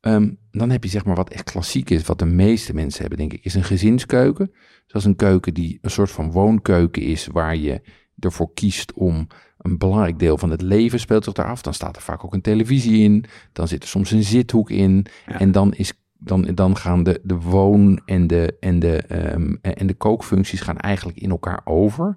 Ehm, dan heb je zeg maar wat echt klassiek is, wat de meeste mensen hebben, denk ik, is een gezinskeuken. Dus dat is een keuken die een soort van woonkeuken is, waar je ervoor kiest om een belangrijk deel van het leven speelt zich daar af. Dan staat er vaak ook een televisie in, dan zit er soms een zithoek in. Ja. En dan, is, dan, dan gaan de, de woon- en de, en, de, ehm, en de kookfuncties gaan eigenlijk in elkaar over.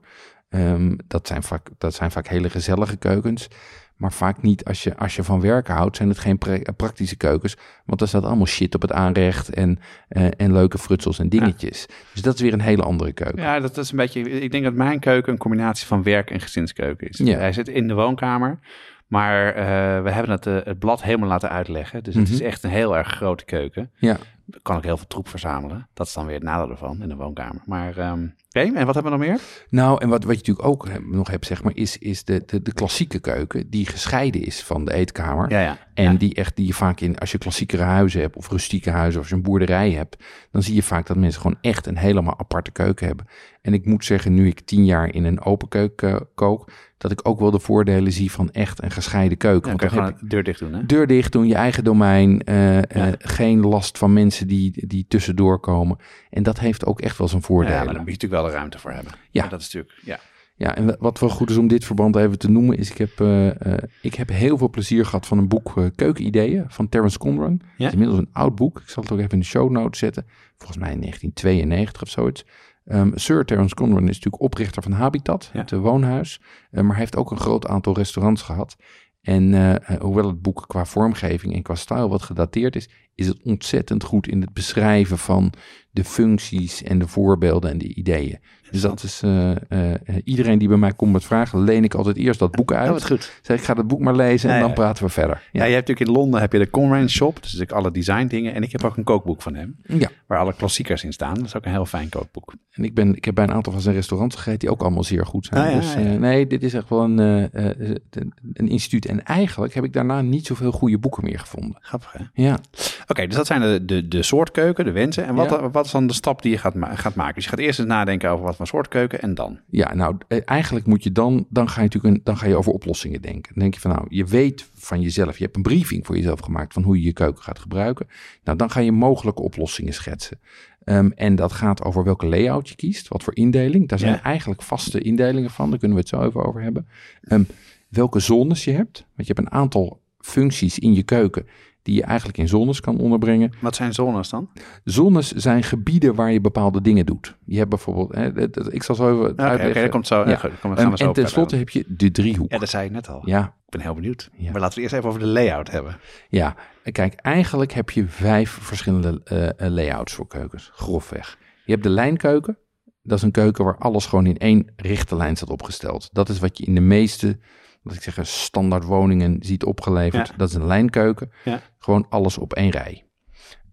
Ehm, dat, zijn vaak, dat zijn vaak hele gezellige keukens. Maar vaak niet, als je, als je van werken houdt, zijn het geen pre- praktische keukens. Want er staat allemaal shit op het aanrecht en, eh, en leuke frutsels en dingetjes. Dus dat is weer een hele andere keuken. Ja, dat is een beetje. Ik denk dat mijn keuken een combinatie van werk en gezinskeuken is. Ja. Hij zit in de woonkamer, maar eh, we hebben het, eh, het blad helemaal laten uitleggen. Dus het Mhm. is echt een heel erg grote keuken. Ja. Er kan ook heel veel troep verzamelen. Dat is dan weer het nadeel ervan in de woonkamer. Maar ehm, oké, en wat hebben we nog meer? Nou, en wat, wat je natuurlijk ook nog hebt, zeg maar, is, is de, de, de klassieke keuken die gescheiden is van de eetkamer. Ja, ja. En Ja. die echt, die je vaak in, als je klassiekere huizen hebt, of rustieke huizen, of als je een boerderij hebt, dan zie je vaak dat mensen gewoon echt een helemaal aparte keuken hebben. En ik moet zeggen, nu ik tien jaar in een open keuken eh, kook, dat ik ook wel de voordelen zie van echt een gescheiden keuken. Dan Want kan je dan gewoon heb de deur dicht doen, hè? je deur dicht doen, je eigen domein, eh, eh, Ja. geen last van mensen die, die tussendoor komen. En dat heeft ook echt wel zijn voordelen. Ja, maar moet je natuurlijk wel ruimte voor hebben. Ja. Maar dat is natuurlijk, ja. Ja, en wat wel goed is om dit verband even te noemen, is ik heb, eh, eh, ik heb heel veel plezier gehad van een boek eh, Keukenideeën van Terence Conran. Het Ja? is inmiddels een oud boek. Ik zal het ook even in de show notes zetten. Volgens mij in 1992 of zoiets. Ehm, Sir Terence Conran is natuurlijk oprichter van Habitat, Ja. het woonhuis. Maar hij heeft ook een groot aantal restaurants gehad. En hoewel het boek qua vormgeving en qua stijl wat gedateerd is, is het ontzettend goed in het beschrijven van de functies en de voorbeelden en de ideeën. Dus dat is eh, eh, iedereen die bij mij komt met vragen, leen ik altijd eerst dat boek uit. Oh, wat goed. Zeg ik ga het boek maar lezen en Ja, dan ja. praten we verder. Ja. je hebt natuurlijk in Londen heb je de Conran Shop. Dus ik alle design dingen. En ik heb ook een kookboek van hem. ja. Waar alle klassiekers in staan. Dat is ook een heel fijn kookboek. En ik, ben, ik heb bij een aantal van zijn restaurants gegeten die ook allemaal zeer goed zijn. Ah, dus eh, nee, dit is echt wel een, een, instituut. En eigenlijk heb ik daarna niet zoveel goede boeken meer gevonden. Grappig, hè? Ja, Oké, dus dat zijn de, de, de soort keuken, de wensen. En wat, wat is dan de stap die je gaat, gaat maken? Dus je gaat eerst eens nadenken over wat soort keuken en dan. ja nou, eh, eigenlijk moet je dan, dan ga je natuurlijk een, dan ga je over oplossingen denken. Dan denk je van nou, je weet van jezelf, je hebt een briefing voor jezelf gemaakt van hoe je je keuken gaat gebruiken. Nou, dan ga je mogelijke oplossingen schetsen. Ehm, en dat gaat over welke layout je kiest, wat voor indeling. Daar zijn Ja. eigenlijk vaste indelingen van, daar kunnen we het zo even over hebben. Ehm, welke zones je hebt, want je hebt een aantal functies in je keuken die je eigenlijk in zones kan onderbrengen. Wat zijn zones dan? Zones zijn gebieden waar je bepaalde dingen doet. Je hebt bijvoorbeeld, hè, ik zal zo even Oké, uitleggen. dat komt zo. Ja. Goed, kom, zo en tenslotte heb je de driehoek. Ja, dat zei ik net al. Ja, Ik ben heel benieuwd. Ja. Maar laten we eerst even over de layout hebben. ja. Kijk, eigenlijk heb je vijf verschillende eh, layouts voor keukens, grofweg. Je hebt de lijnkeuken. Dat is een keuken waar alles gewoon in één rechte lijn staat opgesteld. Dat is wat je in de meeste, wat ik zeg, standaard woningen ziet opgeleverd. Ja. Dat is een lijnkeuken. Ja. Gewoon alles op één rij.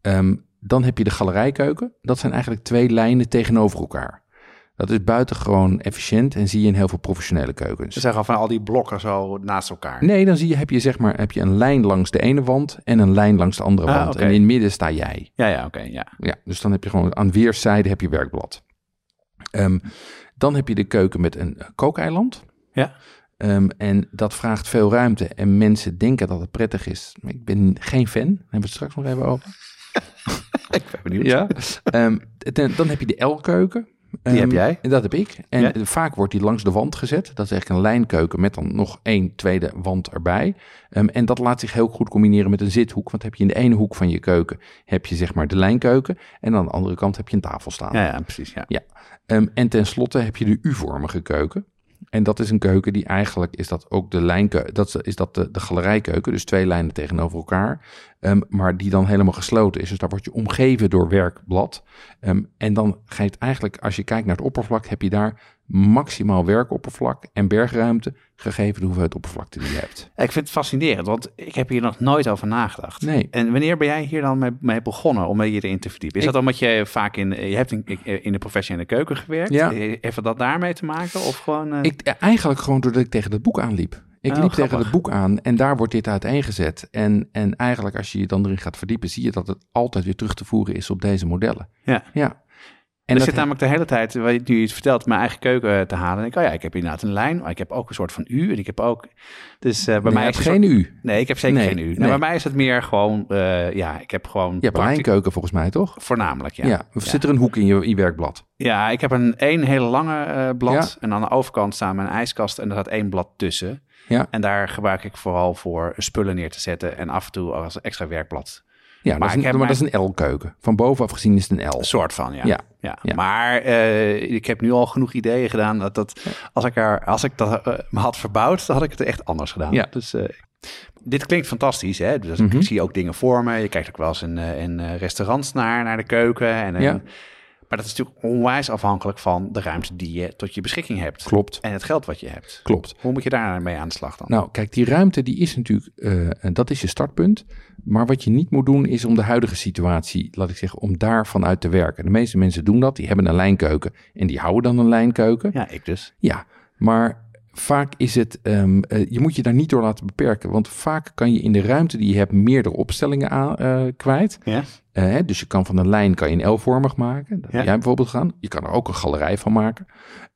Ehm, dan heb je de galerijkeuken. Dat zijn eigenlijk twee lijnen tegenover elkaar. Dat is buitengewoon efficiënt en zie je in heel veel professionele keukens. Ze zeggen van al die blokken zo naast elkaar. Nee, dan zie je, heb je zeg maar heb je een lijn langs de ene wand en een lijn langs de andere Ah, wand. En in het midden sta jij. Ja, ja, oké, ja. Ja, dus dan heb je gewoon aan weerszijden heb je werkblad. Ehm, dan heb je de keuken met een eh, kookeiland. Ja. Ehm, en dat vraagt veel ruimte. En mensen denken dat het prettig is. Maar ik ben geen fan. Daar hebben we het straks nog even over. Ik ben benieuwd. Ja. Ehm, ten- dan heb je de L-keuken. Die heb Ehm, jij? En dat heb ik. En Ja. vaak wordt die langs de wand gezet. Dat is eigenlijk een lijnkeuken met dan nog één tweede wand erbij. En dat laat zich heel goed combineren met een zithoek. Want heb je in de ene hoek van je keuken heb je zeg maar de lijnkeuken. En aan de andere kant heb je een tafel staan. Ja, ja, precies. Ja. Ehm, en tenslotte heb je de U-vormige keuken. En dat is een keuken die eigenlijk is dat ook de lijnkeuken, dat is- dat de, de galerijkeuken, dus twee lijnen tegenover elkaar, Ehm, maar die dan helemaal gesloten is. Dus daar word je omgeven door werkblad. Ehm, en dan het eigenlijk, als je kijkt naar het oppervlak, heb je daar maximaal werkoppervlak en bergruimte, gegeven de hoeveelheid oppervlakte die je hebt. Ik vind het fascinerend, want ik heb hier nog nooit over nagedacht. Nee. En wanneer ben jij hier dan mee, begonnen om je erin te verdiepen? Is Ik- dat omdat je vaak in, je hebt in, in de professie in de keuken gewerkt? Ja. Heeft dat daarmee te maken? Of gewoon... eh, Ik, eh, eigenlijk gewoon doordat ik tegen het boek aanliep. Ik Oh, liep tegen het boek aan en daar wordt dit uiteengezet. En, en eigenlijk als je je dan erin gaat verdiepen, zie je dat het altijd weer terug te voeren is op deze modellen. Ja. Ja. En ik zit namelijk de hele tijd, nu je het vertelt, mijn eigen keuken eh, te halen. En ik, oh ja, ik heb inderdaad een lijn, maar ik heb ook een soort van U. En ik heb ook, dus eh, bij Nee, mij is geen soort- U. Nee, ik heb zeker Nee, geen U. Nou, nee. bij mij is het meer gewoon, eh, ja, ik heb gewoon... Je hebt een lijnkeuken volgens mij, toch? Voornamelijk, ja. Ja. Of zit er een hoek in je, je werkblad? Ja, ik heb een één hele lange blad. Ja. En aan de overkant staat mijn ijskast en er staat één blad tussen. Ja. En daar gebruik ik vooral voor spullen neer te zetten en af en toe als extra werkblad. Ja, Maar dat is een, heb maar mijn- dat is een L-keuken. Van bovenaf gezien is het een L. Een soort van, ja. Ja. ja. Ja. Maar eh, ik heb nu al genoeg ideeën gedaan dat, dat als ik, er, als ik dat eh, me had verbouwd, dan had ik het echt anders gedaan. Ja. Dus eh, dit klinkt fantastisch, hè? Dus Mhm. ik zie ook dingen voor me. Je kijkt ook wel eens in, in restaurants naar, naar de keuken. En, en- Ja. Maar dat is natuurlijk onwijs afhankelijk van de ruimte die je tot je beschikking hebt. Klopt, En het geld wat je hebt. klopt. Hoe moet je daar mee aan de slag dan? Nou, kijk, die ruimte die is natuurlijk, en dat is je startpunt. Maar wat je niet moet doen is om de huidige situatie, laat ik zeggen, om daarvan uit te werken. De meeste mensen doen dat, die hebben een lijnkeuken en die houden dan een lijnkeuken. ja, ik dus. Ja, maar vaak is het, ehm, eh, je moet je daar niet door laten beperken. Want vaak kan je in de ruimte die je hebt meerdere opstellingen aan, eh, kwijt. Ja? Eh, hè, dus je kan van een lijn kan je een L-vormig maken. Dat Ja. heb jij bijvoorbeeld gaan. Je kan er ook een galerij van maken.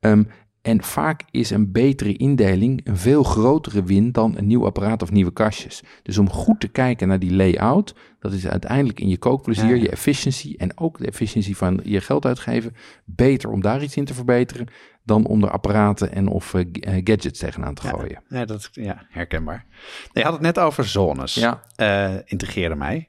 Ehm, en vaak is een betere indeling een veel grotere win dan een nieuw apparaat of nieuwe kastjes. Dus om goed te kijken naar die layout, dat is uiteindelijk in je kookplezier, Ja, ja. je efficiency en ook de efficiëntie van je geld uitgeven, beter om daar iets in te verbeteren dan om er apparaten en of eh, gadgets tegenaan te gooien. Ja, dat, ja, herkenbaar. Je had het net over zones. Ja. Eh, integreerde mij.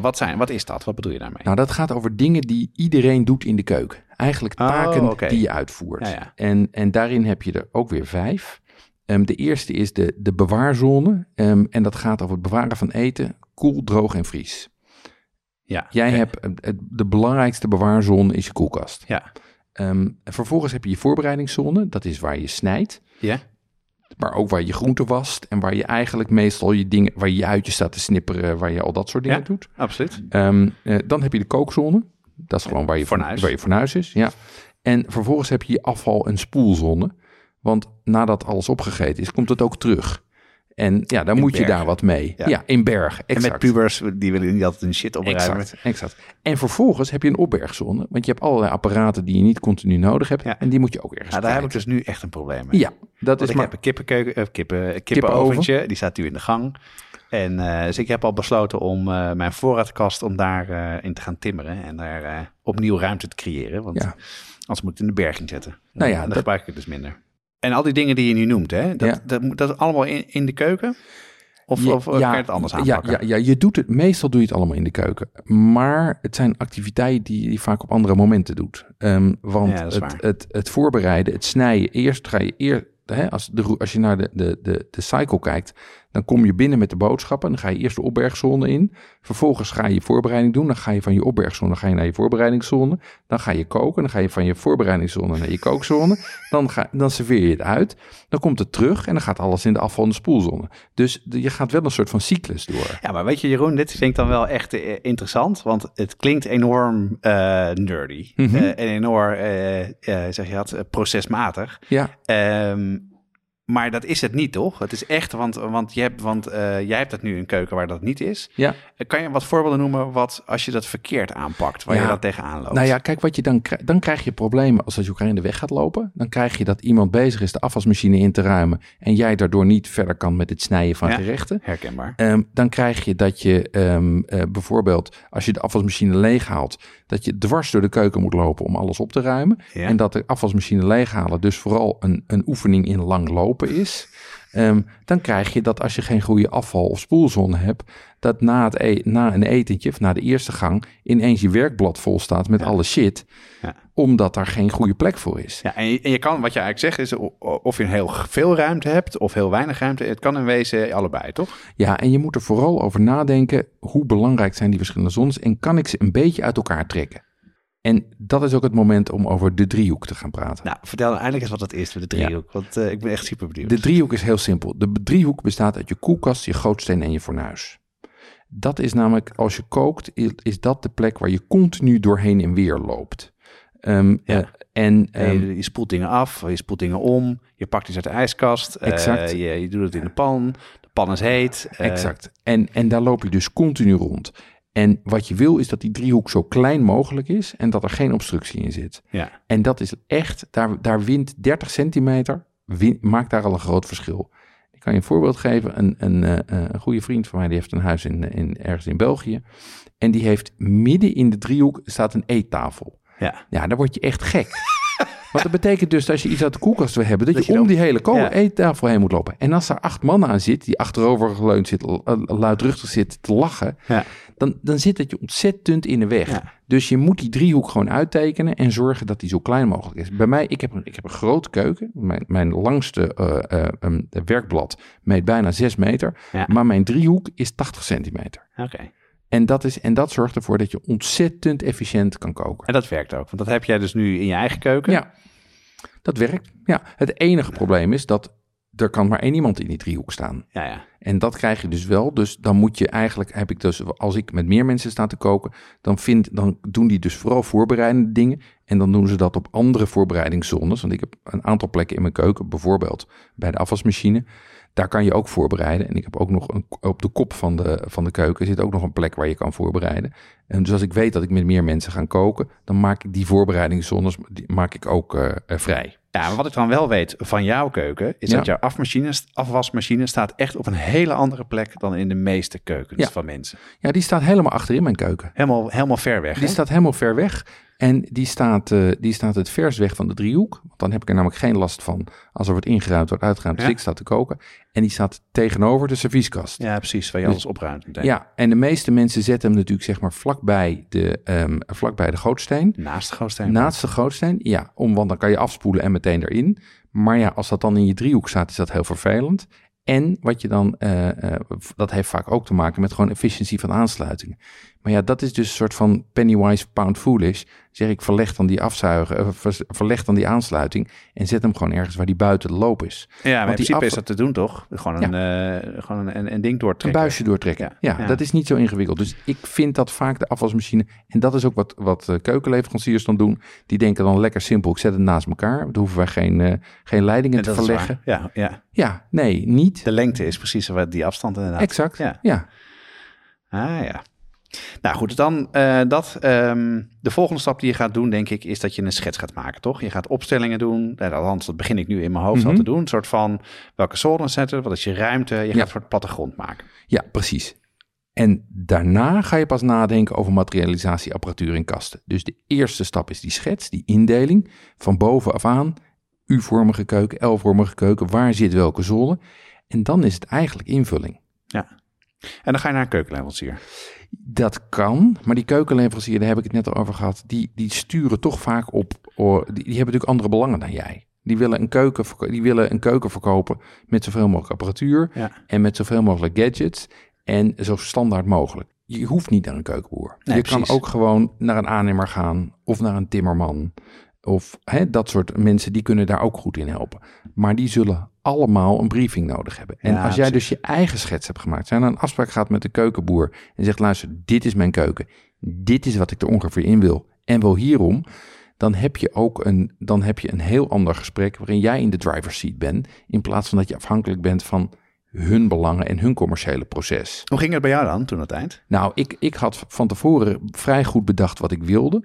Wat, zijn, wat is dat? Wat bedoel je daarmee? Nou, dat gaat over dingen die iedereen doet in de keuken. Eigenlijk Oh, taken die je uitvoert. Ja. En, en daarin heb je er ook weer vijf. Ehm, de eerste is de, de bewaarzone. Ehm, en dat gaat over het bewaren van eten, koel, droog en vries. ja. Jij hebt de belangrijkste bewaarzone is je koelkast. Ja. Ehm, vervolgens heb je je voorbereidingszone. Dat is waar je snijdt. Ja? Maar ook waar je groenten wast. En waar je eigenlijk meestal je dingen, waar je je uitje staat te snipperen. Waar je al dat soort dingen Ja. doet. Absoluut. Ehm, eh, dan heb je de kookzone. Dat is gewoon waar je, Fornuis. waar je fornuis is. Ja. En vervolgens heb je je afval- en spoelzone. Want nadat alles opgegeten is, komt het ook terug. En ja, dan In moet je daar wat mee. Ja. Ja, in bergen. En Exact. met pubers, die willen niet altijd hun shit opruimen. Exact, exact. En vervolgens heb je een opbergzone. Want je hebt allerlei apparaten die je niet continu nodig hebt. Ja. En die moet je ook ergens Nou, daar heb ik dus nu echt een probleem mee. Ja, dat Want is ik maar... heb een kippenkeuken, eh, kippen, kippenoventje, die staat nu in de gang. En eh, dus ik heb al besloten om eh, mijn voorraadkast om daar eh, in te gaan timmeren en daar eh, opnieuw ruimte te creëren. Want Ja. anders moet ik het in de berging zetten. Nou ja, en dan dat- gebruik ik het dus minder. En al die dingen die je nu noemt, hè, dat, Ja. dat, dat is allemaal in, in de keuken? Of, Ja, of eh, kan je het anders ja, aanpakken? Ja, ja, je doet het, meestal doe je het allemaal in de keuken. Maar het zijn activiteiten die je vaak op andere momenten doet. Ehm, want Ja, het, waar. het, het voorbereiden, het snijden, eerst ga je eer, hè, als, de, als je naar de, de, de, de cycle kijkt, dan kom je binnen met de boodschappen. Dan ga je eerst de opbergzone in. Vervolgens ga je je voorbereiding doen. Dan ga je van je opbergzone ga je naar je voorbereidingszone. Dan ga je koken. Dan ga je van je voorbereidingszone naar je kookzone. Dan, ga, dan serveer je het uit. Dan komt het terug en dan gaat alles in de afval- en de spoelzone. Dus je gaat wel een soort van cyclus door. Ja, maar weet je Jeroen, dit ik dan wel echt eh, interessant, want het klinkt enorm eh, nerdy Mhm. eh, en enorm, zeg je dat, procesmatig. Ja, Ehm, Maar dat is het niet, toch? Het is echt, want, want, je hebt, want eh, jij hebt dat nu een keuken waar dat niet is. Ja. Eh, Kan je wat voorbeelden noemen wat als je dat verkeerd aanpakt, waar Ja. je dat tegenaan loopt? Nou ja, kijk, wat je dan, krijgt, dan krijg je problemen als je elkaar in de weg gaat lopen. Dan krijg je dat iemand bezig is de afwasmachine in te ruimen en jij daardoor niet verder kan met het snijden van Ja. gerechten. Herkenbaar. Ehm, dan krijg je dat je ehm, eh, bijvoorbeeld, als je de afwasmachine leeghaalt, dat je dwars door de keuken moet lopen om alles op te ruimen. Ja. En dat de afwasmachine leeghalen dus vooral een, een oefening in lang lopen is. Ehm, dan krijg je dat als je geen goede afval- of spoelzone hebt, dat na, het e- na een etentje, of na de eerste gang, ineens je werkblad vol staat met alle shit, Ja. omdat daar geen goede plek voor is. Ja, en je, en je kan, wat je eigenlijk zegt, is of je heel veel ruimte hebt of heel weinig ruimte. Het kan in wezen allebei, toch? Ja, en je moet er vooral over nadenken hoe belangrijk zijn die verschillende zones en kan ik ze een beetje uit elkaar trekken. En dat is ook het moment om over de driehoek te gaan praten. Nou, vertel nou eindelijk eens wat dat is met de driehoek, want eh, ik ben echt super benieuwd. De driehoek is heel simpel. De driehoek bestaat uit je koelkast, je gootsteen en je fornuis. Dat is namelijk, als je kookt, is dat de plek waar je continu doorheen en weer loopt. Ehm, Ja. eh, en ehm, je, je spoelt dingen af, je spoelt dingen om, je pakt iets uit de ijskast, eh, Exact. je, je doet het in de pan, de pan is heet. Exact. En, en daar loop je dus continu rond. En wat je wil is dat die driehoek zo klein mogelijk is en dat er geen obstructie in zit. Ja, En dat is echt, daar, daar wint 30 centimeter, win- maakt daar al een groot verschil. Ik kan je een voorbeeld geven. Een, een, eh, eh, een goede vriend van mij, die heeft een huis in, in, ergens in België. En die heeft midden in de driehoek staat een eettafel. ja. Ja, dan word je echt gek. Want dat betekent dus dat als je iets uit de koelkast wil hebben, dat, Dat je je om dan- die hele ko- Ja. eettafel heen moet lopen. En als er acht mannen aan zit, die achterover geleund zit, l- l- luidruchtig zit te lachen, Ja. dan, dan zit het je ontzettend in de weg. Ja. Dus je moet die driehoek gewoon uittekenen en zorgen dat die zo klein mogelijk is. Bij mij, ik heb een, ik heb een grote keuken. Mijn, mijn langste eh, eh, um, werkblad meet bijna 6 meter. Maar mijn driehoek is 80 centimeter. Oké. En dat, is, en dat zorgt ervoor dat je ontzettend efficiënt kan koken. En dat werkt ook, want dat heb jij dus nu in je eigen keuken. Ja, dat werkt. Ja, het enige probleem is dat er kan maar één iemand in die driehoek staan. Ja, ja. En dat krijg je dus wel. Dus dan moet je eigenlijk, heb ik dus, als ik met meer mensen sta te koken, dan, vind, dan doen die dus vooral voorbereidende dingen. En dan doen ze dat op andere voorbereidingszones. Want ik heb een aantal plekken in mijn keuken, bijvoorbeeld bij de afwasmachine. Daar kan je ook voorbereiden. En ik heb ook nog een, op de kop van de, van de keuken zit ook nog een plek waar je kan voorbereiden. En dus als ik weet dat ik met meer mensen ga koken, dan maak ik die voorbereidingszones die maak ik ook eh, eh, vrij. Ja, maar wat ik dan wel weet van jouw keuken, is Ja. dat jouw afmachine, afwasmachine staat echt op een hele andere plek dan in de meeste keukens Ja. van mensen. Ja, die staat helemaal achter in mijn keuken. Helemaal, helemaal ver weg. Die hè? staat helemaal ver weg. En die staat, eh, die staat het vers weg van de driehoek. Want dan heb ik er namelijk geen last van als er wordt ingeruimd, wordt uitgeruimd, Ja. ik sta te koken. En die staat tegenover de servieskast. Ja, precies, waar je Dus- alles opruimt. meteen. Ja, en de meeste mensen zetten hem natuurlijk zeg maar vlakbij de, ehm vlakbij de gootsteen. Naast de gootsteen. Naast de gootsteen, ja, om, want dan kan je afspoelen en meteen erin. Maar ja, als dat dan in je driehoek staat, is dat heel vervelend. En wat je dan, eh, eh, dat heeft vaak ook te maken met gewoon efficiëntie van aansluitingen. Maar ja, dat is dus een soort van pennywise pound foolish. Zeg ik, verleg dan die afzuigen, eh, ver- verleg dan die aansluiting en zet hem gewoon ergens waar die buiten de loop is. Ja, maar in die principe af- is dat te doen, toch? Gewoon een, eh, gewoon een, een, een ding Een doortrekken. buisje doortrekken. Ja, Ja, ja. dat is niet zo ingewikkeld. Dus ik vind dat vaak de afwasmachine, en dat is ook wat, wat eh, keukenleveranciers dan doen, die denken dan lekker simpel, ik zet het naast elkaar. Dan hoeven wij geen, geen leidingen En te verleggen. Ja, ja, Ja, nee, niet. de lengte is precies wat die afstand inderdaad. Exact. Ja. Ja. Ah ja. Nou goed, dan eh, dat. ehm, de volgende stap die je gaat doen, denk ik, is dat je een schets gaat maken, toch? Je gaat opstellingen doen. Nou, althans, dat begin ik nu in mijn hoofd al Mhm. te doen. Een soort van welke zones zetten, wat is je ruimte. Je gaat Ja. een soort plattegrond maken. ja, precies. En daarna ga je pas nadenken over materialisatieapparatuur in kasten. Dus de eerste stap is die schets, die indeling. Van bovenaf aan, U-vormige keuken, L-vormige keuken, waar zit welke zone. En dan is het eigenlijk invulling. En dan ga je naar een keukenleverancier. Dat kan, maar die keukenleverancier, daar heb ik het net al over gehad, die, die sturen toch vaak op, oh, die, die hebben natuurlijk andere belangen dan jij. Die willen, een keuken, die willen een keuken verkopen met zoveel mogelijk apparatuur Ja. en met zoveel mogelijk gadgets en zo standaard mogelijk. Je hoeft niet naar een keukenboer. Nee, je precies. kan ook gewoon naar een aannemer gaan of naar een timmerman. Of hè, dat soort mensen, die kunnen daar ook goed in helpen. Maar die zullen allemaal een briefing nodig hebben. En Ja, als jij precies. dus je eigen schets hebt gemaakt, zijn er een afspraak gaat met de keukenboer en zegt: luister, dit is mijn keuken, dit is wat ik er ongeveer in wil en wel hierom, dan heb je ook een, dan heb je een heel ander gesprek waarin jij in de driver's seat bent, in plaats van dat je afhankelijk bent van hun belangen en hun commerciële proces. Hoe ging het bij jou dan toen het eind? Nou, ik, ik had van tevoren vrij goed bedacht wat ik wilde.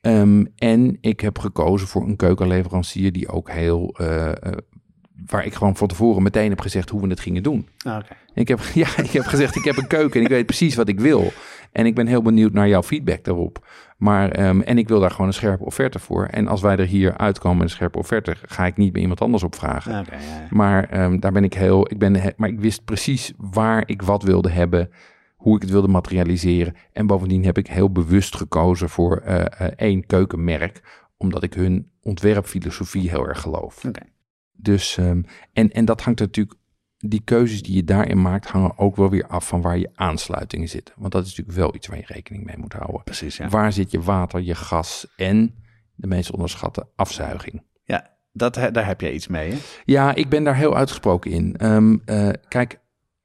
Ehm, en ik heb gekozen voor een keukenleverancier die ook heel. eh, eh, waar ik gewoon van tevoren meteen heb gezegd hoe we het gingen doen. Ah. Ik heb, ja, ik heb gezegd, ik heb een keuken en ik weet precies wat ik wil. En ik ben heel benieuwd naar jouw feedback daarop. Maar, ehm, en ik wil daar gewoon een scherpe offerte voor. En als wij er hier uitkomen met een scherpe offerte, ga ik niet bij iemand anders op vragen. Ah, ja. Maar ehm, daar ben ik heel, ik ben, maar ik wist precies waar ik wat wilde hebben, hoe ik het wilde materialiseren. En bovendien heb ik heel bewust gekozen voor eh, eh, één keukenmerk, omdat ik hun ontwerpfilosofie heel erg geloof. Oké. Dus, ehm, en, en dat hangt natuurlijk, die keuzes die je daarin maakt, hangen ook wel weer af van waar je aansluitingen zitten. Want dat is natuurlijk wel iets waar je rekening mee moet houden. Precies, ja. Waar zit je water, je gas en de meest onderschatte afzuiging? Ja, dat, daar heb jij iets mee, hè? Ja, ik ben daar heel uitgesproken in. Ehm, eh, kijk,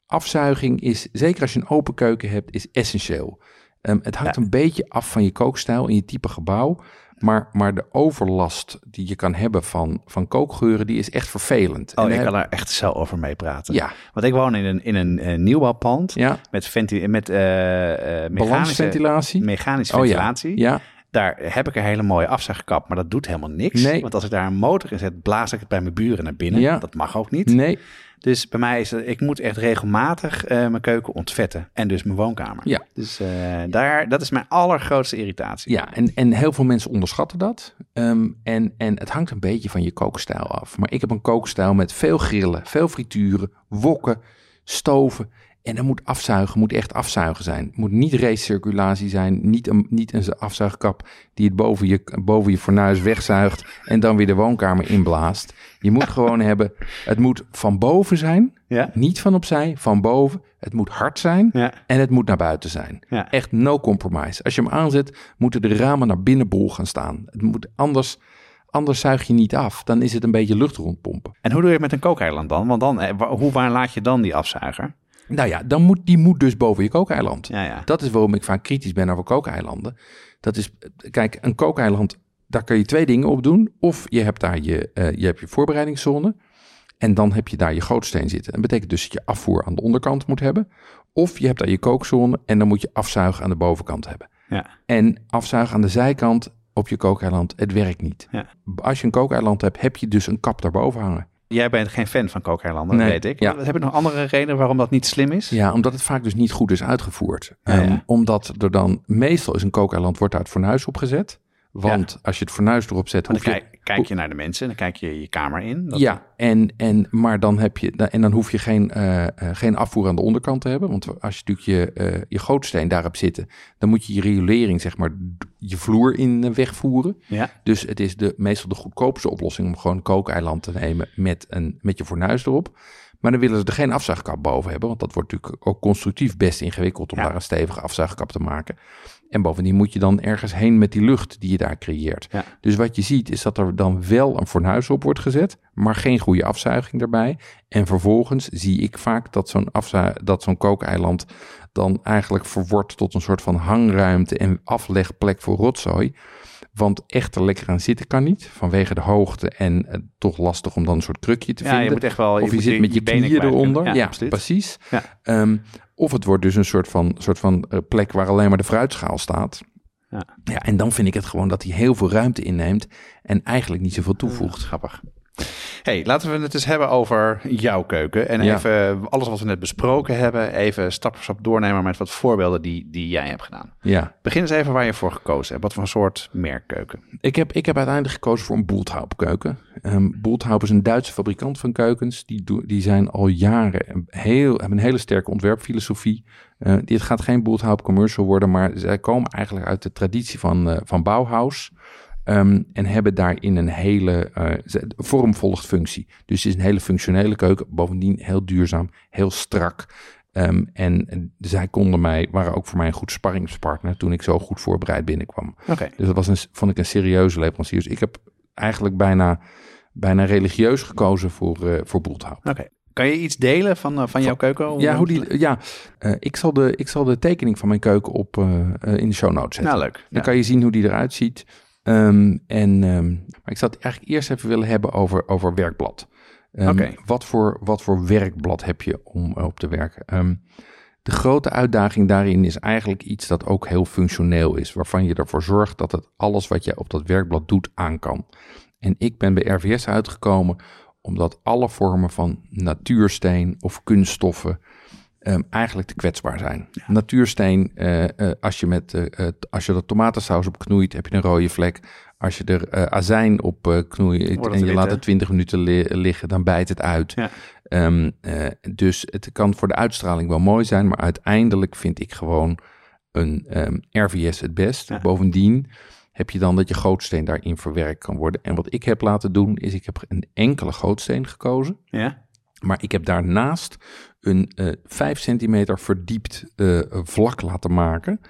afzuiging is, zeker als je een open keuken hebt, is essentieel. Ehm, het hangt Ja. een beetje af van je kookstijl en je type gebouw. Maar, maar de overlast die je kan hebben van, van kookgeuren, die is echt vervelend. Oh, En ik kan daar echt zo over meepraten. heb- Ja, Want ik woon in een, in een eh, nieuwbouwpand ja. met, venti met eh, eh, mechanische, balansventilatie. mechanische Oh ja. ventilatie. Ja, Daar heb ik een hele mooie afzuigkap, maar dat doet helemaal niks. Nee. Want als ik daar een motor in zet, blaas ik het bij mijn buren naar binnen. Ja. Dat mag ook niet. nee, Dus bij mij is het, ik moet echt regelmatig eh, mijn keuken ontvetten. En dus mijn woonkamer. Ja. Dus eh, daar, dat is mijn allergrootste irritatie. ja en, en heel veel mensen onderschatten dat. Ehm, en, en het hangt een beetje van je kookstijl af. Maar ik heb een kookstijl met veel grillen, veel frituren, wokken, stoven. En dat moet afzuigen, moet echt afzuigen zijn. Het moet niet recirculatie zijn, niet een, niet een afzuigkap die het boven je, boven je fornuis wegzuigt en dan weer de woonkamer inblaast. Je moet gewoon hebben, het moet van boven zijn, Ja? niet van opzij, van boven. Het moet hard zijn Ja. en het moet naar buiten zijn. Ja. Echt no compromise. Als je hem aanzet, moeten de ramen naar binnen bol gaan staan. Het moet anders, anders zuig je niet af. Dan is het een beetje lucht rondpompen. En hoe doe je het met een kookeiland dan? Want dan, eh, hoe, waar laat je dan die afzuiger? Nou ja, dan moet, die moet dus boven je kookeiland. Ja, ja. Dat is waarom ik vaak kritisch ben over kookeilanden. Dat is, kijk, een kookeiland, daar kun je twee dingen op doen. Of je hebt daar je, eh, je, hebt je voorbereidingszone. En dan heb je daar je gootsteen zitten. Dat betekent dus dat je afvoer aan de onderkant moet hebben. Of je hebt daar je kookzone en dan moet je afzuigen aan de bovenkant hebben. Ja. En afzuigen aan de zijkant op je kookeiland, het werkt niet. Ja. Als je een kookeiland hebt, heb je dus een kap daarboven hangen. Jij bent geen fan van kookeilanden, dat Nee, weet ik. ja. Heb je nog andere redenen waarom dat niet slim is? Ja, omdat het vaak dus niet goed is uitgevoerd. Ja. Ehm, omdat er dan, meestal is een kookeiland wordt uit het fornuis opgezet. Want als je het fornuis erop zet, Dan je... kijk, kijk je naar de mensen, dan kijk je je kamer in. Dat- Ja, en, en, maar dan heb je, en dan hoef je geen, eh, eh, geen afvoer aan de onderkant te hebben. Want als je natuurlijk je, eh, je gootsteen daarop zitten, dan moet je je riolering, zeg maar, je vloer in wegvoeren. Ja. Dus het is de, meestal de goedkoopste oplossing om gewoon een kookeiland te nemen met, een, met je fornuis erop. Maar dan willen ze er geen afzuigkap boven hebben, want dat wordt natuurlijk ook constructief best ingewikkeld om Ja. daar een stevige afzuigkap te maken. En bovendien moet je dan ergens heen met die lucht die je daar creëert. Ja. Dus wat je ziet is dat er dan wel een fornuis op wordt gezet, maar geen goede afzuiging erbij. En vervolgens zie ik vaak dat zo'n, dat zo'n kookeiland dan eigenlijk verwordt tot een soort van hangruimte en aflegplek voor rotzooi. Want echt er lekker aan zitten kan niet, vanwege de hoogte en eh, toch lastig om dan een soort krukje te Ja, vinden. je moet echt wel... Of je, moet zit met je, benen knieën eronder. Ja, absoluut. precies. Ja. Ehm, of het wordt dus een soort van, soort van eh, plek waar alleen maar de fruitschaal staat. Ja. ja, en dan vind ik het gewoon dat hij heel veel ruimte inneemt en eigenlijk niet zoveel toevoegt. Grappig. Hey, laten we het eens hebben over jouw keuken. En Ja. even alles wat we net besproken hebben, even stap voor stap doornemen met wat voorbeelden die, die jij hebt gedaan. Ja, Begin eens even waar je voor gekozen hebt. Wat voor soort merkkeuken? ik heb, ik heb uiteindelijk gekozen voor een Bulthaub keuken. Ehm Bulthaub is een Duitse fabrikant van keukens. Die, doen- die zijn al jaren een heel, hebben een hele sterke ontwerpfilosofie. Eh, dit gaat geen Bulthaub commercial worden, maar zij komen eigenlijk uit de traditie van, eh, van Bauhaus. Ehm, en hebben daarin een hele vorm volgt functie. Dus het is een hele functionele keuken. Bovendien heel duurzaam, heel strak. Ehm, en, en zij konden mij, waren ook voor mij een goed sparringspartner toen ik zo goed voorbereid binnenkwam. Oké. Dus dat was een, vond ik een serieuze leverancier. Dus ik heb eigenlijk bijna, bijna religieus gekozen voor, eh voor. Oké. Kan je iets delen van, eh, van jouw keuken? Ja, hoe die, ja ik, zal de, ik zal de tekening van mijn keuken op, in de show notes zetten. Nou, leuk. Dan Ja. kan je zien hoe die eruit ziet. Ehm, en, ehm, maar ik zou het eigenlijk eerst even willen hebben over, over werkblad. Ehm, wat, voor, wat voor werkblad heb je om op te werken? De grote uitdaging daarin is eigenlijk iets dat ook heel functioneel is. Waarvan je ervoor zorgt dat het alles wat je op dat werkblad doet aan kan. En ik ben bij RVS uitgekomen omdat alle vormen van natuursteen of kunststoffen ehm, eigenlijk te kwetsbaar zijn. Natuursteen, eh, eh, als, je met, eh, als je er tomatensaus op knoeit, heb je een rode vlek. Als je er azijn op knoeit en je wit, laat het 20 minuten li- liggen, dan bijt het uit. Ja. Ehm, eh, dus het kan voor de uitstraling wel mooi zijn, maar uiteindelijk vind ik gewoon een ehm, RVS het best. Ja. Bovendien heb je dan dat je gootsteen daarin verwerkt kan worden. En wat ik heb laten doen, is ik heb een enkele gootsteen gekozen. Ja? Maar ik heb daarnaast een eh 5 centimeter verdiept eh, vlak laten maken.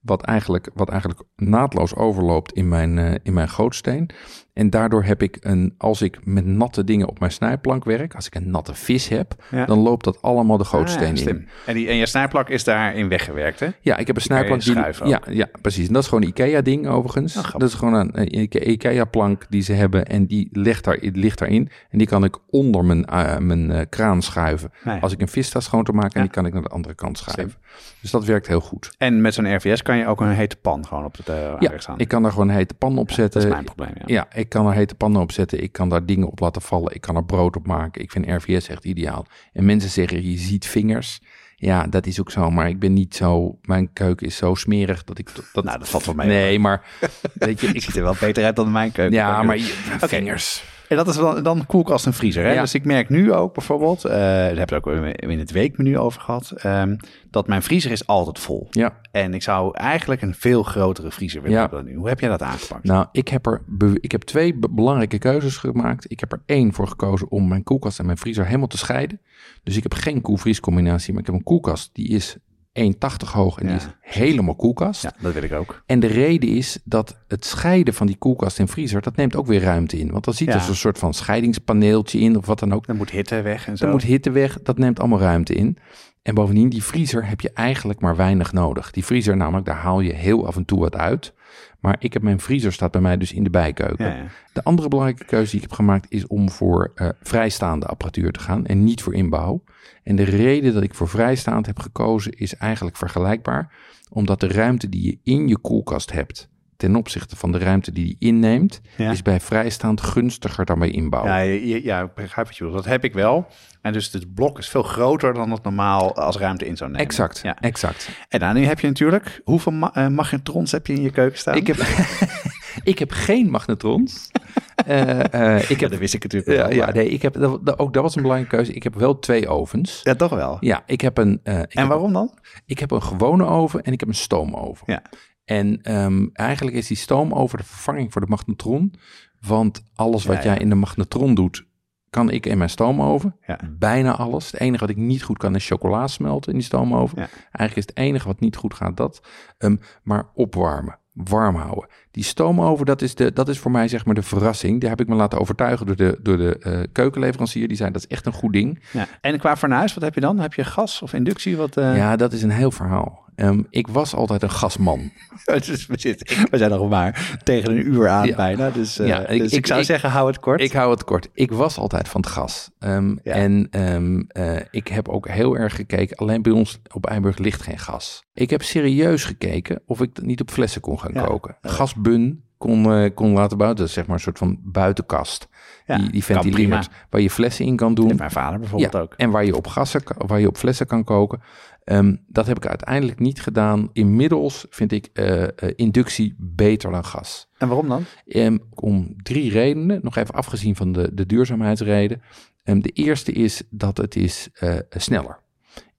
Wat eigenlijk, wat eigenlijk naadloos overloopt in mijn, eh, in mijn gootsteen. En daardoor heb ik een, als ik met natte dingen op mijn snijplank werk, als ik een natte vis heb, Ja. dan loopt dat allemaal de Ah, gootsteen ja, in. En, die, en je snijplak is daarin weggewerkt, hè? Ja, ik heb een snijplank. Die, ja, ja, precies. En dat is gewoon een IKEA-ding overigens. Oh, dat is gewoon een, een Ike- IKEA-plank die ze hebben en die ligt, daar, ligt daarin. En die kan ik onder mijn, eh, mijn eh, kraan schuiven. Nee. Als ik een vis sta schoon te maken, en die kan ik naar de andere kant schuiven. Dus dat werkt heel goed. En met zo'n RVS kan je ook een hete pan gewoon op het uh, Ja, staan. ik kan daar gewoon een hete pan op zetten. dat is mijn probleem, ja. Ik kan er hete pannen op zetten. Ik kan daar dingen op laten vallen. Ik kan er brood op maken. Ik vind RVS echt ideaal. En mensen zeggen, je ziet vingers. Ja, dat is ook zo. Maar ik ben niet zo... Mijn keuken is zo smerig dat ik... Dat, Nou, dat valt wel mee, Nee, maar... Weet je, ik, ziet er wel beter uit dan mijn keuken. ja, maar je, vingers. En dat is dan, dan koelkast en vriezer. Hè? Ja. Dus ik merk nu ook bijvoorbeeld, eh daar heb het ook in het weekmenu over gehad, ehm, dat mijn vriezer is altijd vol. Ja, En ik zou eigenlijk een veel grotere vriezer willen Ja. hebben dan nu. Hoe heb jij dat aangepakt? nou, ik heb, er, ik heb twee be- belangrijke keuzes gemaakt. Ik heb er één voor gekozen om mijn koelkast en mijn vriezer helemaal te scheiden. Dus ik heb geen koel-vries combinatie, maar ik heb een koelkast die is 1,80 hoog en Ja, die is helemaal koelkast. ja, dat wil ik ook. En de reden is dat het scheiden van die koelkast en vriezer, dat neemt ook weer ruimte in. Want dan zit Ja. er zo'n soort van scheidingspaneeltje in of wat dan ook. Dan moet hitte weg en zo. Dan moet hitte weg, dat neemt allemaal ruimte in. En bovendien, die vriezer heb je eigenlijk maar weinig nodig. Die vriezer namelijk, daar haal je heel af en toe wat uit. Maar ik heb mijn vriezer staat bij mij dus in de bijkeuken. ja, ja. De andere belangrijke keuze die ik heb gemaakt is om voor eh, vrijstaande apparatuur te gaan en niet voor inbouw. En de reden dat ik voor vrijstaand heb gekozen is eigenlijk vergelijkbaar, omdat de ruimte die je in je koelkast hebt ten opzichte van de ruimte die die inneemt, Ja. is bij vrijstaand gunstiger dan bij inbouw. Ja, je- je- ja, ik begrijp wat je bedoelt. Dat heb ik wel. En dus het blok is veel groter dan het normaal als ruimte in zou nemen. Exact, Ja. exact. En dan nu heb je natuurlijk... Hoeveel ma eh, magnetrons heb je in je keuken staan? Ik heb, ik heb geen magnetrons. Eh, ik Ja, heb, dat wist ik natuurlijk ja, wel. ja, maar- nee, ik heb, dat, ook dat was een belangrijke keuze. Ik heb wel twee ovens. ja, toch wel. Ja, ik heb een, eh, ik En heb, waarom dan? ik heb een gewone oven en ik heb een stoomoven. Ja. En ehm, eigenlijk is die stoomoven de vervanging voor de magnetron. Want alles wat Ja, jij ja. in de magnetron doet, kan ik in mijn stoomoven. Ja. Bijna alles. Het enige wat ik niet goed kan is chocola smelten in die stoomoven. Ja. Eigenlijk is het enige wat niet goed gaat dat. Ehm, maar opwarmen, warm houden. Die stoomoven, dat is, de, dat is voor mij zeg maar de verrassing. Daar heb ik me laten overtuigen door de, door de eh, keukenleverancier. Die zei dat is echt een goed ding. Ja. En qua fornuis, wat heb je dan? Heb je gas of inductie? Wat, eh, Ja, dat is een heel verhaal. Ehm, ik was altijd een gasman. dus we, zitten, we zijn nog maar tegen een uur aan Ja. bijna. Dus, eh, Ja, ik- dus ik, ik- zou ik- zeggen, hou het kort. Ik hou het kort. Ik was altijd van het gas. Ehm, Ja. En ehm, eh, ik heb ook heel erg gekeken. Alleen bij ons op Eiburg ligt geen gas. Ik heb serieus gekeken of ik niet op flessen kon gaan koken. Gasbun kon, eh, kon laten bouwen. Dat is zeg maar een soort van buitenkast. Ja, die, die ventileert. Waar je flessen in kan doen. Mijn vader bijvoorbeeld Ja, ook. En waar je op gassen, waar je op flessen kan koken. Ehm, dat heb ik uiteindelijk niet gedaan. Inmiddels vind ik eh, eh, inductie beter dan gas. En waarom dan? Ehm, om drie redenen, nog even afgezien van de, de duurzaamheidsreden. Ehm, de eerste is dat het is eh, sneller.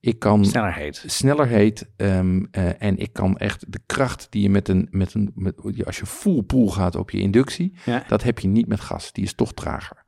Ik kan Sneller heet. sneller heet en ik kan echt de kracht die je met een, met een met, als je full pool gaat op je inductie, Ja. dat heb je niet met gas. Die is toch trager.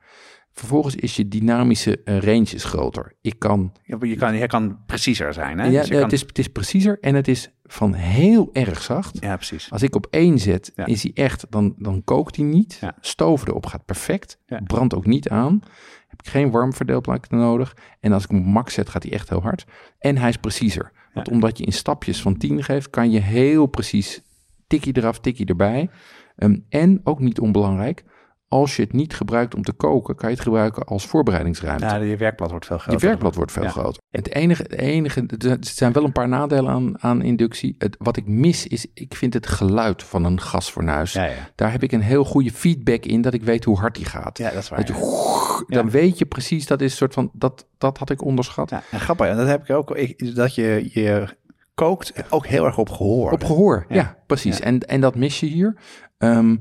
Vervolgens is je dynamische eh, range is groter. Ik kan Ja, Je kan, je kan preciezer zijn. Hè? ja, Dus je het, kan- is, het is preciezer en het is van heel erg zacht. ja, precies. Als ik op één zet, Ja. is hij echt, dan, dan kookt hij niet. Ja. Stoven erop gaat perfect. Ja. Brandt ook niet aan. Heb ik geen warmverdeelplak nodig. En als ik hem op max zet, gaat hij echt heel hard. En hij is preciezer. Want omdat je in stapjes van 10 geeft, kan je heel precies tikkie eraf, tikkie erbij. Ehm, en ook niet onbelangrijk, als je het niet gebruikt om te koken, kan je het gebruiken als voorbereidingsruimte. Ja, je werkblad wordt veel Je groter. werkblad wordt veel Ja. groter. Het enige, het enige, er zijn wel een paar nadelen aan, aan inductie. Het, wat ik mis is, ik vind het geluid van een gasfornuis. Ja, ja. Daar heb ik een heel goede feedback in, dat ik weet hoe hard die gaat. ja, dat is waar. Dat je. Dan weet je precies, dat is een soort van, dat, dat had ik onderschat. Ja, en grappig, en dat heb ik ook, ik, dat je, je kookt ook heel erg op gehoor. Op gehoor, ja, precies. En, en dat mis je hier. Ehm,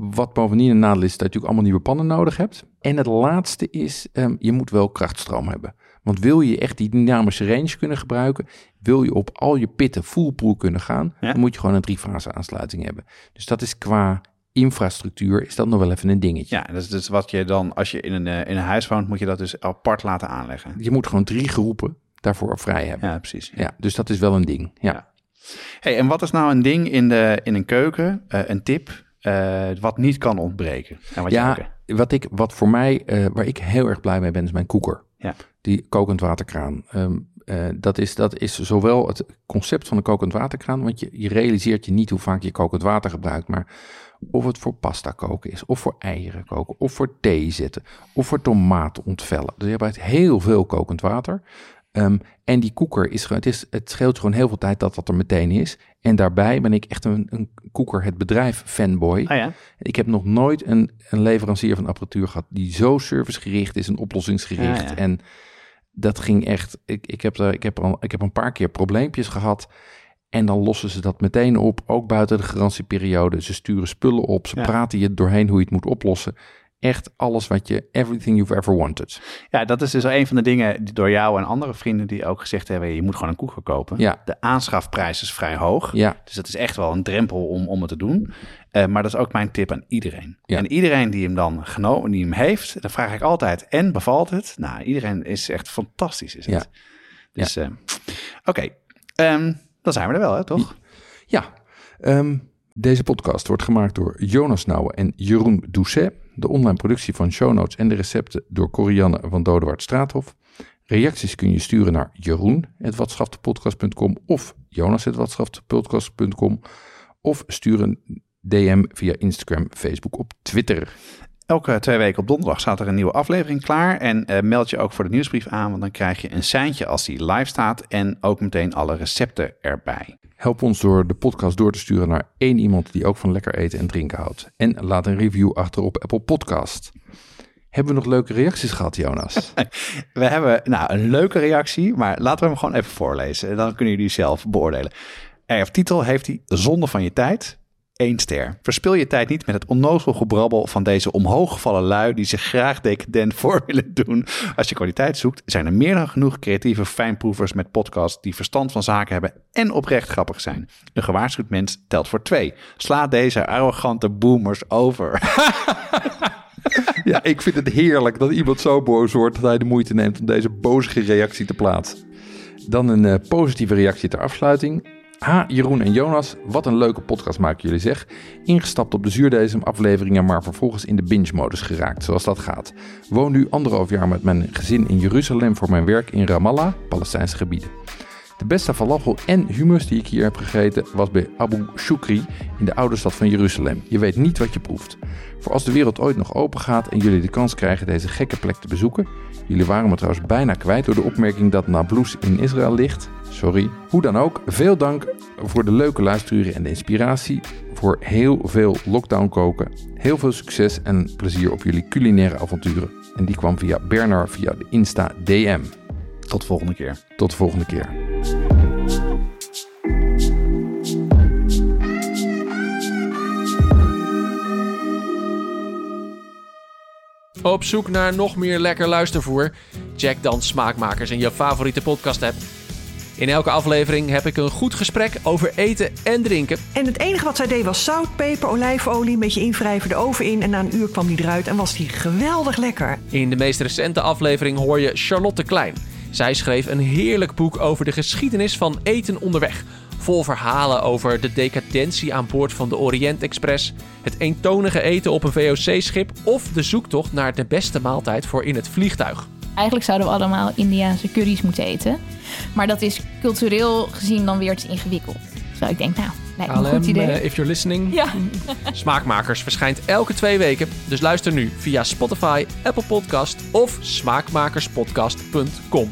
wat bovendien een nadeel is, dat je natuurlijk allemaal nieuwe pannen nodig hebt. En het laatste is, ehm, je moet wel krachtstroom hebben. Want wil je echt die dynamische range kunnen gebruiken, wil je op al je pitten full kunnen gaan, Ja. dan moet je gewoon een driefase aansluiting hebben. Dus dat is qua infrastructuur, is dat nog wel even een dingetje. Ja, dat is dus wat je dan, als je in een, eh, in een huis woont, moet je dat dus apart laten aanleggen. Je moet gewoon drie groepen daarvoor vrij hebben. Ja, precies. Ja, dus dat is wel een ding. Ja. Ja. Hey, en wat is nou een ding in, de, in een keuken, eh, een tip, eh, wat niet kan ontbreken? En wat Ja, wat, ik, wat voor mij, eh, waar ik heel erg blij mee ben, is mijn koeker. Ja. Die kokend waterkraan. Ehm, eh, dat, is, dat is zowel het concept van een kokend waterkraan, want je, je realiseert je niet hoe vaak je kokend water gebruikt, maar of het voor pasta koken is, of voor eieren koken, of voor thee zetten, of voor tomaten ontvellen. Dus je gebruikt heel veel kokend water. Ehm, en die koeker is het, is, het scheelt gewoon heel veel tijd dat dat er meteen is. En daarbij ben ik echt een, een koeker het bedrijf fanboy. Ah ja, Ik heb nog nooit een, een leverancier van apparatuur gehad die zo servicegericht is en oplossingsgericht. Ja, ja. En dat ging echt. Ik, ik, heb er, ik, heb er al, ik heb een paar keer probleempjes gehad. En dan lossen ze dat meteen op, ook buiten de garantieperiode. Ze sturen spullen op, ze Ja. praten je doorheen hoe je het moet oplossen. Echt alles wat je, everything you've ever wanted. ja, dat is dus een van de dingen die door jou en andere vrienden die ook gezegd hebben, je moet gewoon een koeker kopen. Ja. De aanschafprijs is vrij hoog. Ja, Dus dat is echt wel een drempel om, om het te doen. Eh, maar dat is ook mijn tip aan iedereen. Ja. En iedereen die hem dan genomen, die hem heeft, dan vraag ik altijd, en bevalt het? Nou, iedereen is echt fantastisch, is het. Ja. Dus, eh, oké. Ehm, dan zijn we er wel, hè, toch? Ja, ehm, deze podcast wordt gemaakt door Jonas Nouwen en Jeroen Doucet. De online productie van show notes en de recepten door Corianne van Dodewaard Straathof. Reacties kun je sturen naar jeroen.watschaftepodcast.com of jonas.watschaftepodcast.com of stuur een DM via Instagram, Facebook op Twitter. Elke twee weken op donderdag staat er een nieuwe aflevering klaar. En eh, meld je ook voor de nieuwsbrief aan, want dan krijg je een seintje als die live staat. En ook meteen alle recepten erbij. Help ons door de podcast door te sturen naar één iemand die ook van lekker eten en drinken houdt. En laat een review achter op Apple Podcast. Hebben we nog leuke reacties gehad, Jonas? We hebben nou een leuke reactie, maar laten we hem gewoon even voorlezen. Dan kunnen jullie zelf beoordelen. Er titel heeft hij Zonde van je tijd. Eén ster. Verspil je tijd niet met het onnozel gebrabbel van deze omhooggevallen lui die zich graag decadent voor willen doen. Als je kwaliteit zoekt, zijn er meer dan genoeg creatieve fijnproevers met podcasts die verstand van zaken hebben en oprecht grappig zijn. Een gewaarschuwd mens telt voor twee. Sla deze arrogante boomers over. Ja, ik vind het heerlijk dat iemand zo boos wordt dat hij de moeite neemt om deze bozige reactie te plaatsen. Dan een eh, positieve reactie ter afsluiting. Ha, Jeroen en Jonas, wat een leuke podcast maken jullie zeg. Ingestapt op de zuurdesem afleveringen, maar vervolgens in de binge-modus geraakt, zoals dat gaat. Woon nu anderhalf jaar met mijn gezin in Jeruzalem voor mijn werk in Ramallah, Palestijnse gebieden. De beste falafel en hummus die ik hier heb gegeten was bij Abu Shukri in de oude stad van Jeruzalem. Je weet niet wat je proeft. Voor als de wereld ooit nog open gaat en jullie de kans krijgen deze gekke plek te bezoeken. Jullie waren me trouwens bijna kwijt door de opmerking dat Nablus in Israël ligt. Sorry. Hoe dan ook, veel dank voor de leuke luisturen en de inspiratie. Voor heel veel lockdown koken. Heel veel succes en plezier op jullie culinaire avonturen. En die kwam via Bernard via de Insta DM. Tot de volgende keer. Tot de volgende keer. Op zoek naar nog meer lekker luistervoer? Check dan Smaakmakers in je favoriete podcast app. In elke aflevering heb ik een goed gesprek over eten en drinken. En het enige wat zij deed was zout, peper, olijfolie, een beetje invrijven, de oven in. En na een uur kwam die eruit en was die geweldig lekker. In de meest recente aflevering hoor je Charlotte Klein. Zij schreef een heerlijk boek over de geschiedenis van eten onderweg. Vol verhalen over de decadentie aan boord van de Orient Express, het eentonige eten op een VOC-schip of de zoektocht naar de beste maaltijd voor in het vliegtuig. Eigenlijk zouden we allemaal Indiaanse curry's moeten eten. Maar dat is cultureel gezien dan weer te ingewikkeld. Dus ik denk, nou, Lijkt me een goed idee. eh, if you're listening. Ja. Smaakmakers verschijnt elke twee weken. Dus luister nu via Spotify, Apple Podcast of smaakmakerspodcast.com.